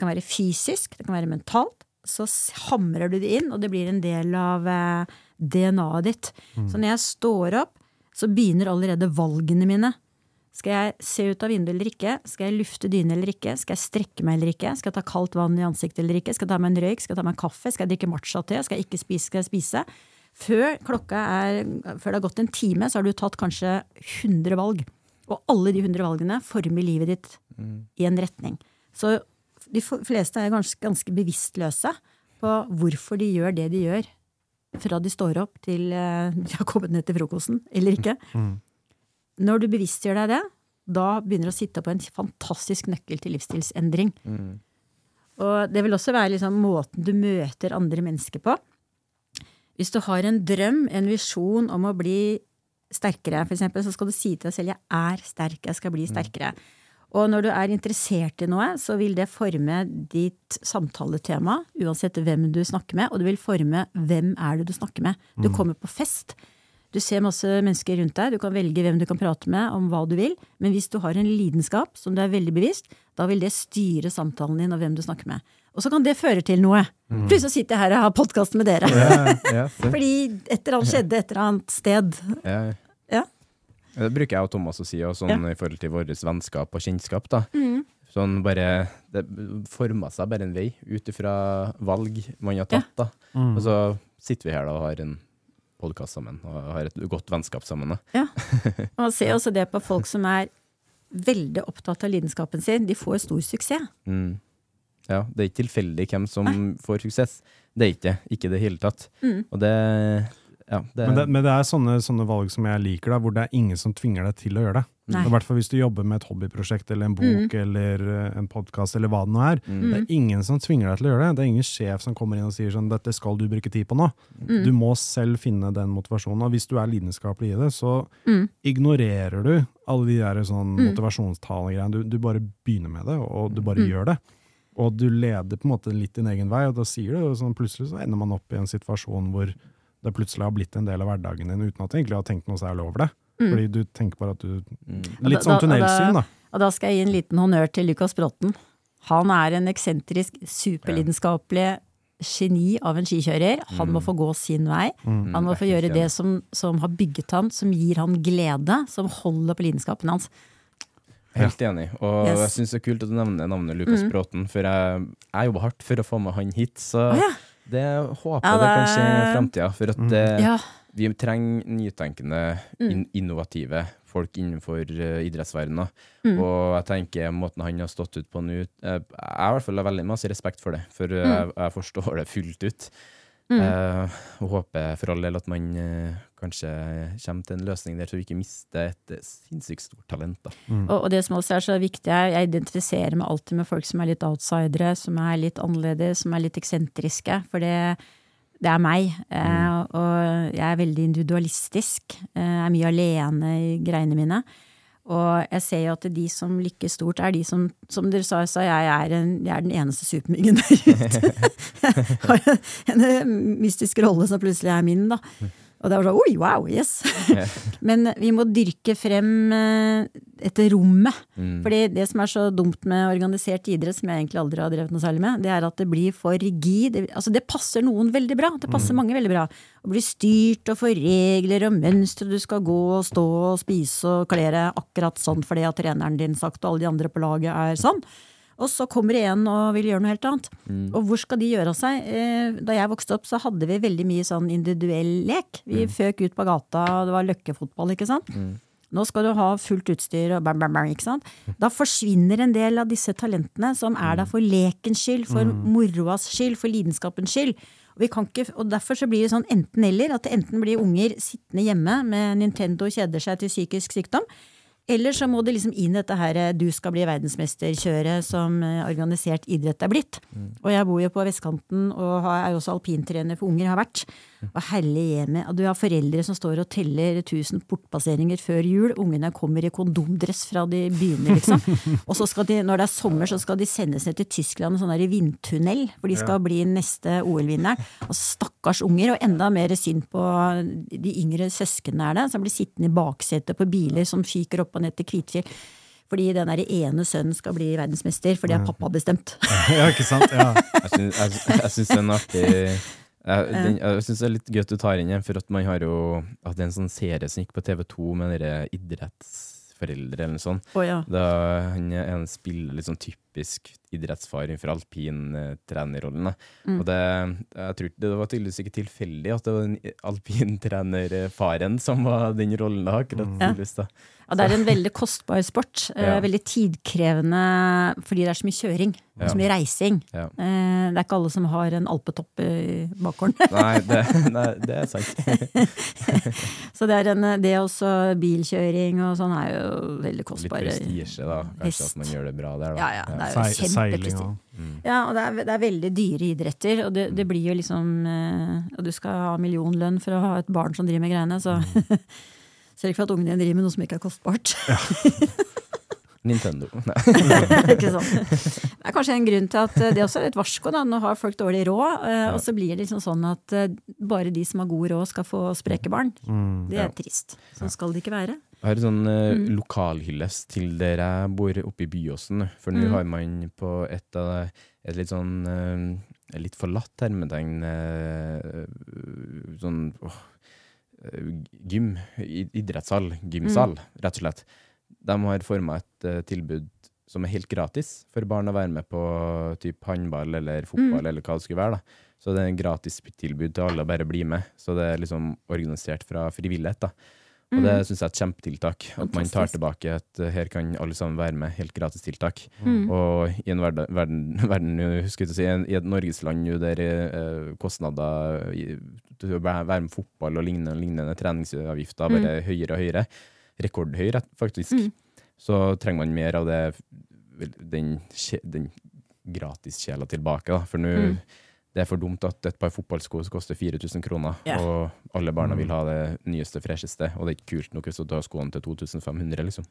B: det kan være fysisk, det kan være mentalt, så hamrer du det inn, og det blir en del av eh, DNA-et ditt. Så når jeg står opp, så begynner allerede valgene mine. Skal jeg se ut av vinduet eller ikke? Skal jeg lufte dyne eller ikke? Skal jeg strekke meg eller ikke? Skal jeg ta kaldt vann i ansiktet eller ikke? Skal jeg ta meg en røyk? Skal jeg ta meg en kaffe? Skal jeg drikke matcha-te? Skal jeg ikke spise? Skal jeg spise? Før klokka er, før det har gått en time, så har du tatt kanskje 100 valg. Og alle de 100 valgene former livet ditt i en retning. Så de fleste er ganske, ganske bevisstløse på hvorfor de gjør det de gjør. Fra de står opp til eh, de har kommet ned til frokosten, eller ikke. Når du bevisstgjør deg det, da begynner du å sitte på en fantastisk nøkkel til livsstilsendring. Og det vil også være liksom måten du møter andre mennesker på. Hvis du har en drøm, en visjon om å bli sterkere, eksempel, så skal du si til deg selv 'jeg er sterk, jeg skal bli sterkere'. Og når du er interessert i noe, så vil det forme ditt samtaletema, uansett hvem du snakker med, og det vil forme hvem er det du snakker med. Du kommer på fest. Du ser masse mennesker rundt deg, du kan velge hvem du kan prate med om hva du vil, men hvis du har en lidenskap som du er veldig bevisst, da vil det styre samtalen din og hvem du snakker med. Og så kan det føre til noe. Plutselig sitter jeg her og har podkast med dere.
C: Yeah, yeah.
B: Fordi et eller annet skjedde et eller annet sted.
C: ja.
B: Ja.
C: Det bruker jeg og Thomas å si, og sånn i forhold til vårt vennskap og kjennskap. da.
B: Mm.
C: Sånn bare, Det forma seg bare en vei ut ifra valg man har tatt. da.
D: Mm.
C: Og så sitter vi her da og har en podkast sammen, og har et godt vennskap sammen. da.
B: Ja. Og man ser også det på folk som er veldig opptatt av lidenskapen sin. De får stor suksess.
C: Mm. Ja, det er ikke tilfeldig hvem som får suksess. Det er ikke det. Ikke i det hele tatt.
B: Mm.
C: Og det Ja, det,
D: Men det, men det er sånne, sånne valg som jeg liker, da, hvor det er ingen som tvinger deg til å gjøre det. I hvert fall hvis du jobber med et hobbyprosjekt eller en bok eller eh, en podkast eller hva det nå er.
C: Mm.
D: Det er ingen som tvinger deg til å gjøre det. Det er ingen sjef som kommer inn og sier sånn 'dette skal du bruke tid på nå'.
B: Mm.
D: Du må selv finne den motivasjonen. Og hvis du er lidenskapelig i det, så
B: Mm.
D: ignorerer du alle de der sånn motivasjonstalene-greiene. Du, du bare begynner med det, og du
B: Mm.
D: bare gjør det. Og du leder på en måte litt din egen vei, og da sier du sånn plutselig så ender man opp i en situasjon hvor det plutselig har blitt en del av hverdagen din uten at du egentlig har tenkt noe særlig over det. Fordi du tenker bare at du
C: mm.
D: Litt sånn
B: da- og da-
D: tunnelsyn, da.
B: Og da skal jeg gi en liten honnør til Lukas Bråten. Han er en eksentrisk, superlidenskapelig geni av en skikjører. Han må få gå sin vei.
D: Mm.
B: Han må få gjøre det som, som har bygget han, som gir han glede, som holder på lidenskapen hans.
C: Helt enig. Og
B: Yes.
C: jeg syns det er kult at du nevner navnet Lukas
B: Mm.
C: Bråten, for jeg, jeg jobba hardt for å få med han hit, så
B: oh, ja.
C: Det håper
B: Ja,
C: jeg det kan
B: det-
C: skje i framtida. For at det,
B: Ja.
C: vi trenger nytenkende,
B: Mm.
C: in innovative folk innenfor uh, idrettsverdenen.
B: Mm.
C: Og jeg tenker måten han har stått ut på nå eh, Jeg har i hvert fall veldig masse respekt for det, for mm. jeg, jeg forstår det fullt ut.
B: Mm.
C: Uh, og håper for all del at man eh, kanskje kommer til en løsning der, så vi ikke mister et eh, sinnssykt stort talent. da.
B: Og, og det som også er så viktig, er jeg identifiserer meg alltid med folk som er litt outsidere, som er litt annerledes, som er litt eksentriske. For det, det er meg. Eh, og jeg er veldig individualistisk. Eh, Jeg er mye alene i greiene mine. Og jeg ser jo at de som lykkes stort, er de som Som dere sa, sa jeg er, en, jeg er den eneste supermyggen der ute. Jeg har en, en mystisk rolle som plutselig er min, da. Og det var sånn oi, wow, yes! Men vi må dyrke frem etter rommet.
C: Mm.
B: Fordi det som er så dumt med organisert idrett, som jeg egentlig aldri har drevet noe særlig med, det er at det blir for rigid. Altså det passer noen veldig bra. Det passer mange veldig bra. Å bli styrt og få regler og mønstre du skal gå og stå og spise og kle deg akkurat sånn fordi at treneren din sagt og alle de andre på laget er sånn. Og så kommer det en og vil gjøre noe helt annet. Og hvor skal de gjøre av seg? Eh, Da jeg vokste opp, så hadde vi veldig mye sånn individuell lek. Vi føk ut på gata, og det var løkkefotball, ikke sant. Nå skal du ha fullt utstyr og bam, bam, bam, ikke sant. Da forsvinner en del av disse talentene som er der for lekens skyld, for moroas skyld, for lidenskapens skyld. Og, vi kan ikke, og derfor så blir det sånn enten-eller, at det enten blir unger sittende hjemme med Nintendo og kjeder seg til psykisk sykdom, eller så må det liksom inn dette her eh, du skal bli verdensmester-kjøret som eh, organisert idrett er blitt. Og jeg bor jo på vestkanten og er også alpintrener for unger, har vært. Og herlig hjemmet. Og du har foreldre som står og teller 1000 portpasseringer før jul. Ungene kommer i kondomdress fra de begynner, liksom. Og så skal de, når det er sommer, så skal de sendes ned til Tyskland i sånn der vindtunnel, for de skal bli neste OL-vinneren. Og stakkars unger, og enda mer synd på de yngre søsknene er det, som blir sittende i baksetet på biler som fyker opp og ned til Kvitfjell. Fordi den der ene sønnen skal bli verdensmester, fordi har pappa bestemt.
D: Ja, ikke sant? Ja.
C: Jeg syns, den jeg syns det er en artig jeg, den, jeg synes det er litt gøy at du tar inn igjen, for at man har jo At det er en sånn serie som gikk på TV2 med dere idrettsforeldre eller noe sånt.
B: Oh, ja.
C: Da han er en spiller litt sånn typisk idrettsfar innenfor alpintrenerrollen.
B: Mm.
C: Og det, jeg tror, det var tydeligvis ikke tilfeldig at det var den alpintrenerfaren som var den rollen da, akkurat.
D: Mm.
B: Ja. Og det er en veldig kostbar sport. eh,
C: Ja.
B: Veldig tidkrevende fordi det er så mye kjøring
C: Ja.
B: så mye reising.
C: Ja.
B: Eh, Det er ikke alle som har en alpetopp i bakgården.
C: Nei, det, nei, det er sant.
B: Så det er en, det også bilkjøring og sånn er jo veldig kostbar.
C: Litt
B: kostbare.
C: prestisje, da. Kanskje
B: Hest.
C: at man gjør det bra der, da.
B: Ja, ja, det er jo
D: Sei- Seiling
B: kjempeprestisje.
D: og
B: Ja, og det er, det er veldig dyre idretter, og det, det blir jo liksom eh, Og du skal ha millionlønn for å ha et barn som driver med greiene, så Ser ikke for at ungen din driver med noe som ikke er kostbart.
C: Nintendo.
B: Ikke sant? Det er kanskje en grunn til at eh, det også er et varsko. Da. Nå har folk dårlig råd, eh, og så blir det liksom sånn at eh, bare de som har god råd, skal få spreke barn.
D: Mm.
B: Det er trist. Sånn skal det ikke være.
C: Jeg har en sånn
B: Mm.
C: lokalhyllest til der jeg bor oppe i Byåsen. For nå
B: Mm.
C: har man på et av et litt sånn litt forlatt hermetegn sånn åh, gym, i- idrettshall, gymsal, rett og slett. De har forma et uh, tilbud som er helt gratis for barn å være med på typ håndball eller fotball eller hva det skulle være. da. Så det er en gratis tilbud til alle å bare bli med. Så det er liksom organisert fra frivillighet. da. Og det syns jeg er et kjempetiltak. At man tar tilbake at eh, her kan alle sammen være med. Helt gratis tiltak.
B: Mm.
C: Og i en verden, verden, verden husker jeg å si, i et Norgesland der eh, kostnader til å være med fotball og lignende, lignende treningsavgifter bare høyere og høyere, rekordhøy faktisk,
B: Mm.
C: så trenger man mer av det, den, den gratiskjela tilbake. Da. For nå
B: Mm.
C: Det er for dumt at et par fotballsko koster 4000 kroner,
B: yeah.
C: og alle barna vil ha det nyeste, fresheste, og det er ikke kult nok hvis du tar skoene til 2500, liksom.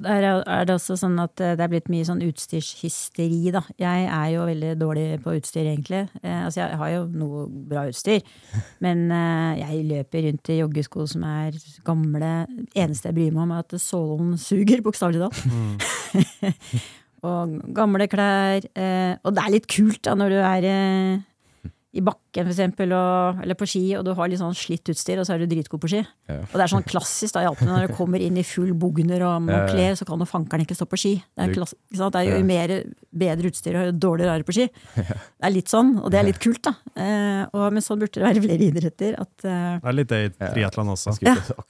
B: Der er det også sånn at eh, det er blitt mye sånn utstyrshysteri, da. Jeg er jo veldig dårlig på utstyr, egentlig. Eh, altså, jeg har jo noe bra utstyr, men eh, jeg løper rundt i joggesko som er gamle. Eneste jeg bryr meg om, er at sålen suger, bokstavelig talt. og gamle klær. Eh, og det er litt kult da, når du er eh, i bakken, for eksempel, og, eller på ski, og du har litt sånn slitt utstyr, og så er du dritgod på ski.
C: Ja.
B: Og det er sånn klassisk da i Alpene, når du kommer inn i full bugner og
C: Ja, ja.
B: moncler, så kan jo fankeren ikke stå på ski. Det er, klass, ikke sant? det er jo
C: Ja.
B: mer, bedre utstyr og dårligere er på ski. Det er litt sånn, og det er litt kult, da. Eh, og, men sånn burde det være flere idretter. At, eh,
D: Det er litt det i
C: Ja.
D: triatlon også.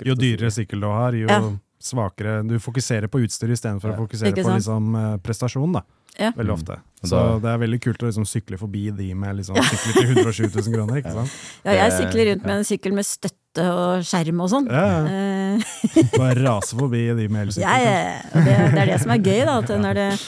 D: Jo dyrere sykkel du har, jo
B: Ja.
D: Svakere Du fokuserer på utstyr istedenfor
C: Ja.
D: å fokusere på liksom, prestasjonen. prestasjon, da.
B: Ja.
D: Veldig
C: Mm.
D: ofte.
C: Og
D: Så det er veldig kult å liksom sykle forbi de med liksom, sykler til 107 000 kroner, ikke sant?
B: ja, jeg sykler rundt med en sykkel med støtte og skjerm og sånn.
D: Ja, ja.
B: Eh,
D: Bare rase forbi de med elsykkel.
B: Ja, ja, det, det er det som er gøy, da. At når, det,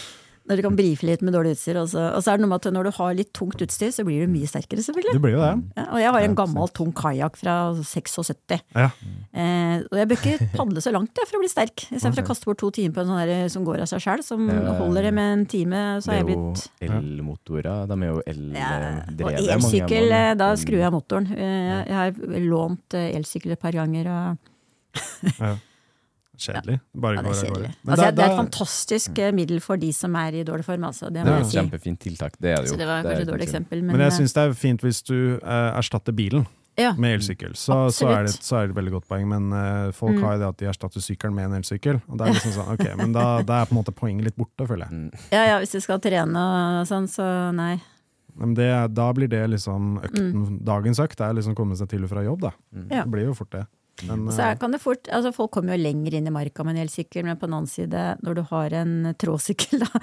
B: når du kan brife litt med dårlig utstyr. Og så, og så er det noe med at når du har litt tungt utstyr, så blir du mye sterkere, selvfølgelig.
D: Det blir jo det.
B: Ja, og jeg har en gammel, tung kajakk fra 76.
D: Ja.
B: Eh, og jeg bør ikke padle så langt jeg, for å bli sterk. Istedenfor å kaste bort to timer på en sånn her som går av seg sjøl, som holder det med en time, så
C: Det
B: er
C: jo elmotorer. De er jo
B: ja. Og elsykkel, eh, da skrur jeg motoren. Eh, Jeg har lånt eh, elsykkel et par ganger, og
D: ja. Kjedelig. Bare
B: ja, det er kjedelig. Altså,
D: det-
B: det er et fantastisk mm. middel for de som er i dårlig form, altså. Det
C: Det er
B: si.
C: kjempefint tiltak. Det er det jo.
B: Så det var
C: Det er
B: kanskje et dårlig eksempel, men,
D: Men jeg
B: eh,
D: syns det er fint hvis du uh, erstatter bilen
B: ja.
D: med elsykkel. Så, så, er det, så er det et veldig godt poeng. Men uh, folk
B: Mm.
D: har jo det at de erstatter sykkelen med en elsykkel. Og det er liksom sånn, ok, Men da, da er på en måte poenget litt borte, føler jeg.
C: Mm.
B: ja, ja, hvis du skal trene og sånn, så nei.
D: Men det, er- da blir det liksom økten, dagens økt er liksom komme seg til og fra jobb, da.
C: Mm.
B: Ja.
D: Det blir jo fort det. Men,
B: Så er, kan det fort, altså Folk kommer jo lenger inn i marka med en elsykkel, men på den annen side, når du har en tråsykkel, da,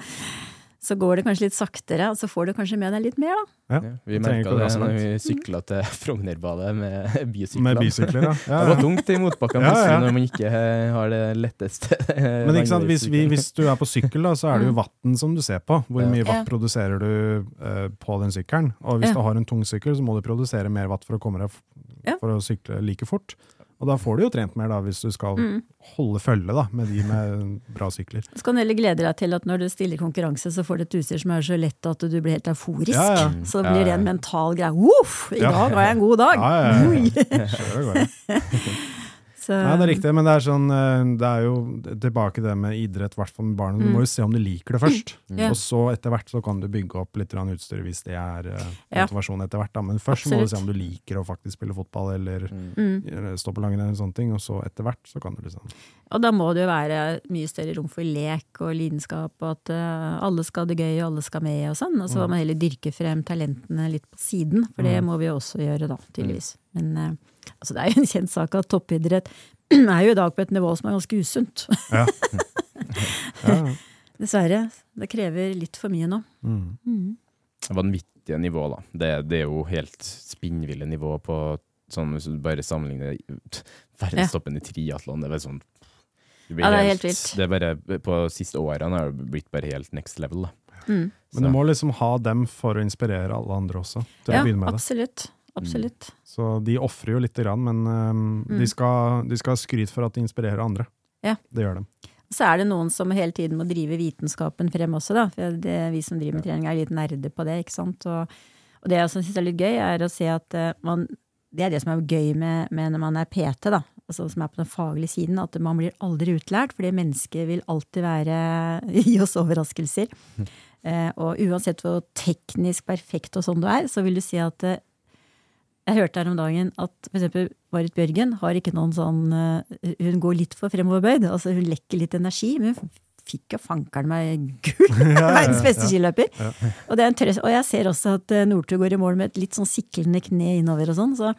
B: så går det kanskje litt saktere, og så får du kanskje med deg litt mer, da.
D: eh, ja,
C: vi merka det når vi sykla til Frognerbadet med bysykler.
D: Med bysykler, ja. ja,
C: Det var tungt i motbakkene
D: Ja, ja.
C: når man ikke eh, har det letteste.
D: Men ikke sant, hvis, vi, hvis du er på sykkel, da, så er det jo watten som du ser på. Hvor mye
B: Ja.
D: produserer du eh, på den sykkelen? Og hvis
B: Ja.
D: du har en tung sykkel, så må du produsere mer vatt for å komme deg for å sykle like fort. Og da får du jo trent mer da, hvis du skal
B: Mm.
D: holde følge da, med de med bra sykler.
B: Så kan du heller glede deg til at når du stiller konkurranse, så får du et utstyr som er så lett at du blir helt euforisk.
D: Ja, ja.
B: Så
C: det
B: blir det
C: ja.
B: en mental greie. Uff, i
D: Ja.
B: dag har jeg en god dag!
D: Ja, ja, ja.
B: Så,
D: Nei, det er riktig, men det er sånn eh, Det er jo tilbake det med idrett, i hvert fall med barna. Du
B: Mm.
D: må jo se om du liker det først.
B: Mm.
D: Og så etter hvert så kan du bygge opp litt utstyr hvis det er eh,
B: Ja.
D: motivasjon etter hvert. Da. Men først må du se om du liker å faktisk spille fotball eller
B: mm.
D: stå på langrenn eller sånne ting. Og så etter hvert så kan du liksom
B: Og da må det jo være mye større rom for lek og lidenskap, og at eh, alle skal ha det gøy, og alle skal med og sånn. Og så må man heller dyrke frem talentene litt på siden, for det må vi jo også gjøre da, tydeligvis. Men eh, altså, det er jo en kjent sak at toppidrett er jo i dag på et nivå som er ganske usunt.
D: Ja. ja.
B: Dessverre. Det krever litt for mye nå.
D: Mm.
B: Mm.
C: Vanvittige nivå, da. Det, det er jo helt spinnville nivå på sånn hvis du bare sammenligner verdenstoppen i triatlon. Det er bare sånn
B: Ja, det er helt vilt.
C: Det er bare, på siste årene har det blitt bare helt next level, da.
B: Mm.
D: Men du må liksom ha dem for å inspirere alle andre også, til
B: Ja,
D: å begynne med det.
B: Absolutt. Mm.
D: Så de ofrer jo lite grann, men eh, de, skal, de skal ha skryt for at de inspirerer andre.
B: Ja.
D: Det gjør de.
B: Så er det noen som hele tiden må drive vitenskapen frem også, da. For det, vi som driver med trening er litt nerder på det, ikke sant. Og, og det jeg også syns er litt gøy, er å se at uh, man Det er det som er gøy med, med når man er PT, da. Altså som er på den faglige siden, at man blir aldri utlært, fordi mennesket vil alltid være gi oss overraskelser. Eh, og uansett hvor teknisk perfekt og sånn du er, så vil du si at eh, Jeg hørte her om dagen at eksempel Marit Bjørgen har ikke noen sånn eh, Hun går litt for fremoverbøyd. Altså hun lekker litt energi, men hun fikk jo fankeren meg gull! Verdens beste skiløper! Og, det er en trøst. og jeg ser også at eh, Northug går i mål med et litt sånn siklende kne innover og sånn. Så.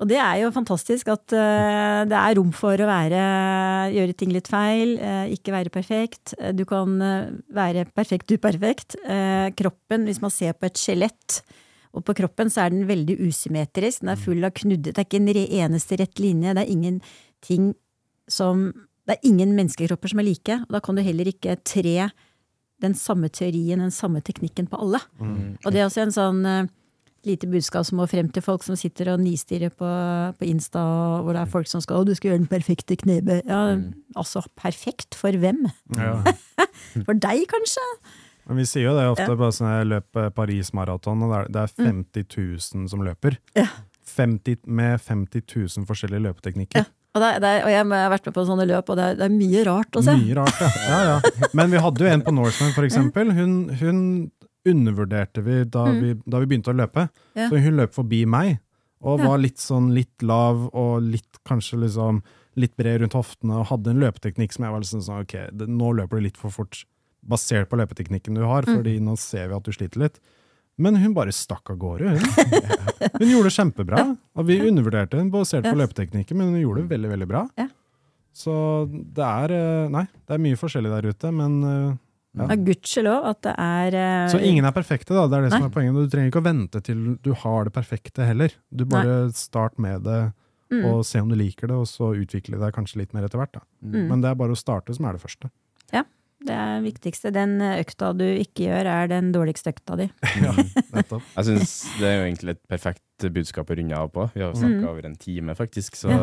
B: Og det er jo fantastisk at uh, det er rom for å være gjøre ting litt feil, uh, ikke være perfekt. Du kan uh, være perfekt uperfekt. Kroppen, hvis man ser på et skjelett og på kroppen så er den veldig usymmetrisk. Den er full av knudder. Det er ikke en re- eneste rett linje. Det er ingenting som Det er ingen menneskekropper som er like. Og da kan du heller ikke tre den samme teorien, den samme teknikken på alle. Og det er også en sånn eh, lite budskap som må frem til folk som sitter og nistirrer på, på Insta, hvor det er folk som skal 'Å, du skal gjøre den perfekte knebøy'. Ja, altså, perfekt for hvem?
D: Ja.
B: For deg, kanskje?
D: Men vi sier jo det ofte
B: Ja.
D: bare sånn jeg løper Paris Maraton, og det er, er 50 000 som løper.
B: Ja.
D: 50, med 50 000 forskjellige løpeteknikker.
B: Ja. Og, det, det, og jeg har vært med på sånne løp, og det er, det er mye rart å se.
D: Mye rart, ja. ja, ja. Men vi hadde jo en på Norseman, for eksempel. Hun, hun undervurderte vi da, vi da vi begynte å løpe.
B: Mm.
D: Så hun løp forbi meg, og var litt sånn litt lav og litt kanskje liksom litt bred rundt hoftene, og hadde en løpeteknikk som jeg var liksom sånn, ok, nå løper du litt for fort, basert på løpeteknikken du har,
B: Mm.
D: fordi nå ser vi at du sliter litt. Men hun bare stakk av gårde, hun. Hun gjorde det kjempebra. Og vi undervurderte henne basert på løpeteknikken, men hun gjorde det veldig, veldig bra. Så det er eh, Nei, det er mye forskjellig der ute, men eh, ja.
B: Ja, Gudskjelov at det er uh,
D: Så ingen er perfekte, da. Det er det som er poenget. Du trenger ikke å vente til du har det perfekte heller. Du bare start med det,
B: Mm.
D: og se om du liker det, og så utvikle deg kanskje litt mer etter hvert.
B: Mm.
D: Men det er bare å starte som er det første.
B: Det er viktigste. Den økta du ikke gjør, er den dårligste økta di.
D: Ja, nettopp.
C: Jeg synes det er jo egentlig et perfekt budskap å runde av på. Vi har snakka mm. over en time, faktisk, så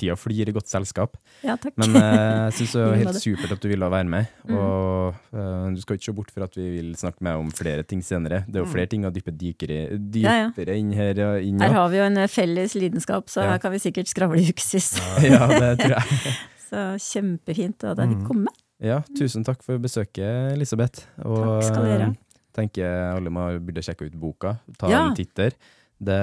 C: tida flyr i godt selskap.
B: Ja, takk.
C: Men eh, jeg syns det var helt supert at du ville være med.
B: Mm.
C: Og uh, du skal ikke se bort fra at vi vil snakke med deg om flere ting senere. Det er jo flere ting å dyppe dypere,
B: Mm. Ja, ja.
C: dypere inn her. Inn,
B: Her har vi jo en felles lidenskap, så
C: Ja.
B: her kan vi sikkert skravle i ukevis.
C: ja, det tror jeg.
B: Så kjempefint at jeg
D: Mm.
B: fikk komme.
C: Ja, tusen takk for besøket, Elisabeth. Og
B: Takk skal dere
C: eh, tenker alle må, burde sjekke ut boka. Ta
B: Ja.
C: en titter. Det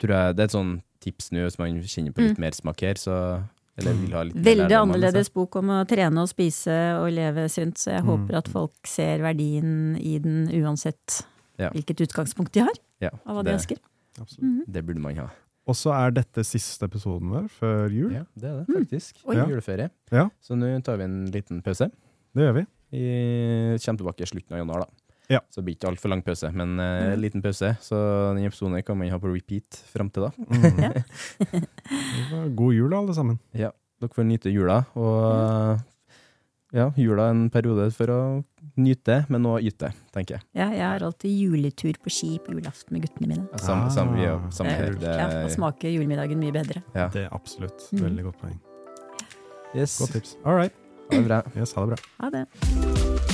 C: tror jeg det er et sånn tips nå hvis man kjenner på litt mer smak her, så Eller vil ha litt
B: Mm. Veldig
C: det,
B: annerledes bok om å trene og spise og leve sunt, så jeg
D: Mm.
B: håper at folk ser verdien i den uansett
C: Ja.
B: hvilket utgangspunkt de har
C: Ja,
B: av hva de
C: det,
B: ønsker.
D: Absolutt.
C: det burde man ha.
D: Og så er dette siste episoden vår før jul.
C: Ja, det er det
B: Mm.
C: faktisk.
B: Mm.
D: Ja.
C: Juleferie.
D: Ja.
C: Så nå tar vi en liten pause.
D: Det gjør vi.
C: Vi kommer tilbake i slutten av januar, da.
D: Ja.
C: Så det blir ikke altfor lang pause, men en liten pause. Så den episoden kan man ha på repeat fram til da.
D: Mm. Det var God jul, alle sammen.
C: Ja, dere får nyte jula, og ja, jula en periode for å nyte, men nå yte, tenker jeg.
B: Ja, jeg har alltid juletur på ski på julaften med guttene mine.
C: Ja, Samme, samme, vi jo
D: Ah.
C: samme her. Det,
B: Ja, da smaker julemiddagen mye bedre.
C: ja.
D: Det er absolutt.
B: Mm.
D: Veldig godt poeng.
C: Yes.
D: Godt tips. All right.
C: Ha det bra.
D: Yes, ha det bra.
B: Ha det.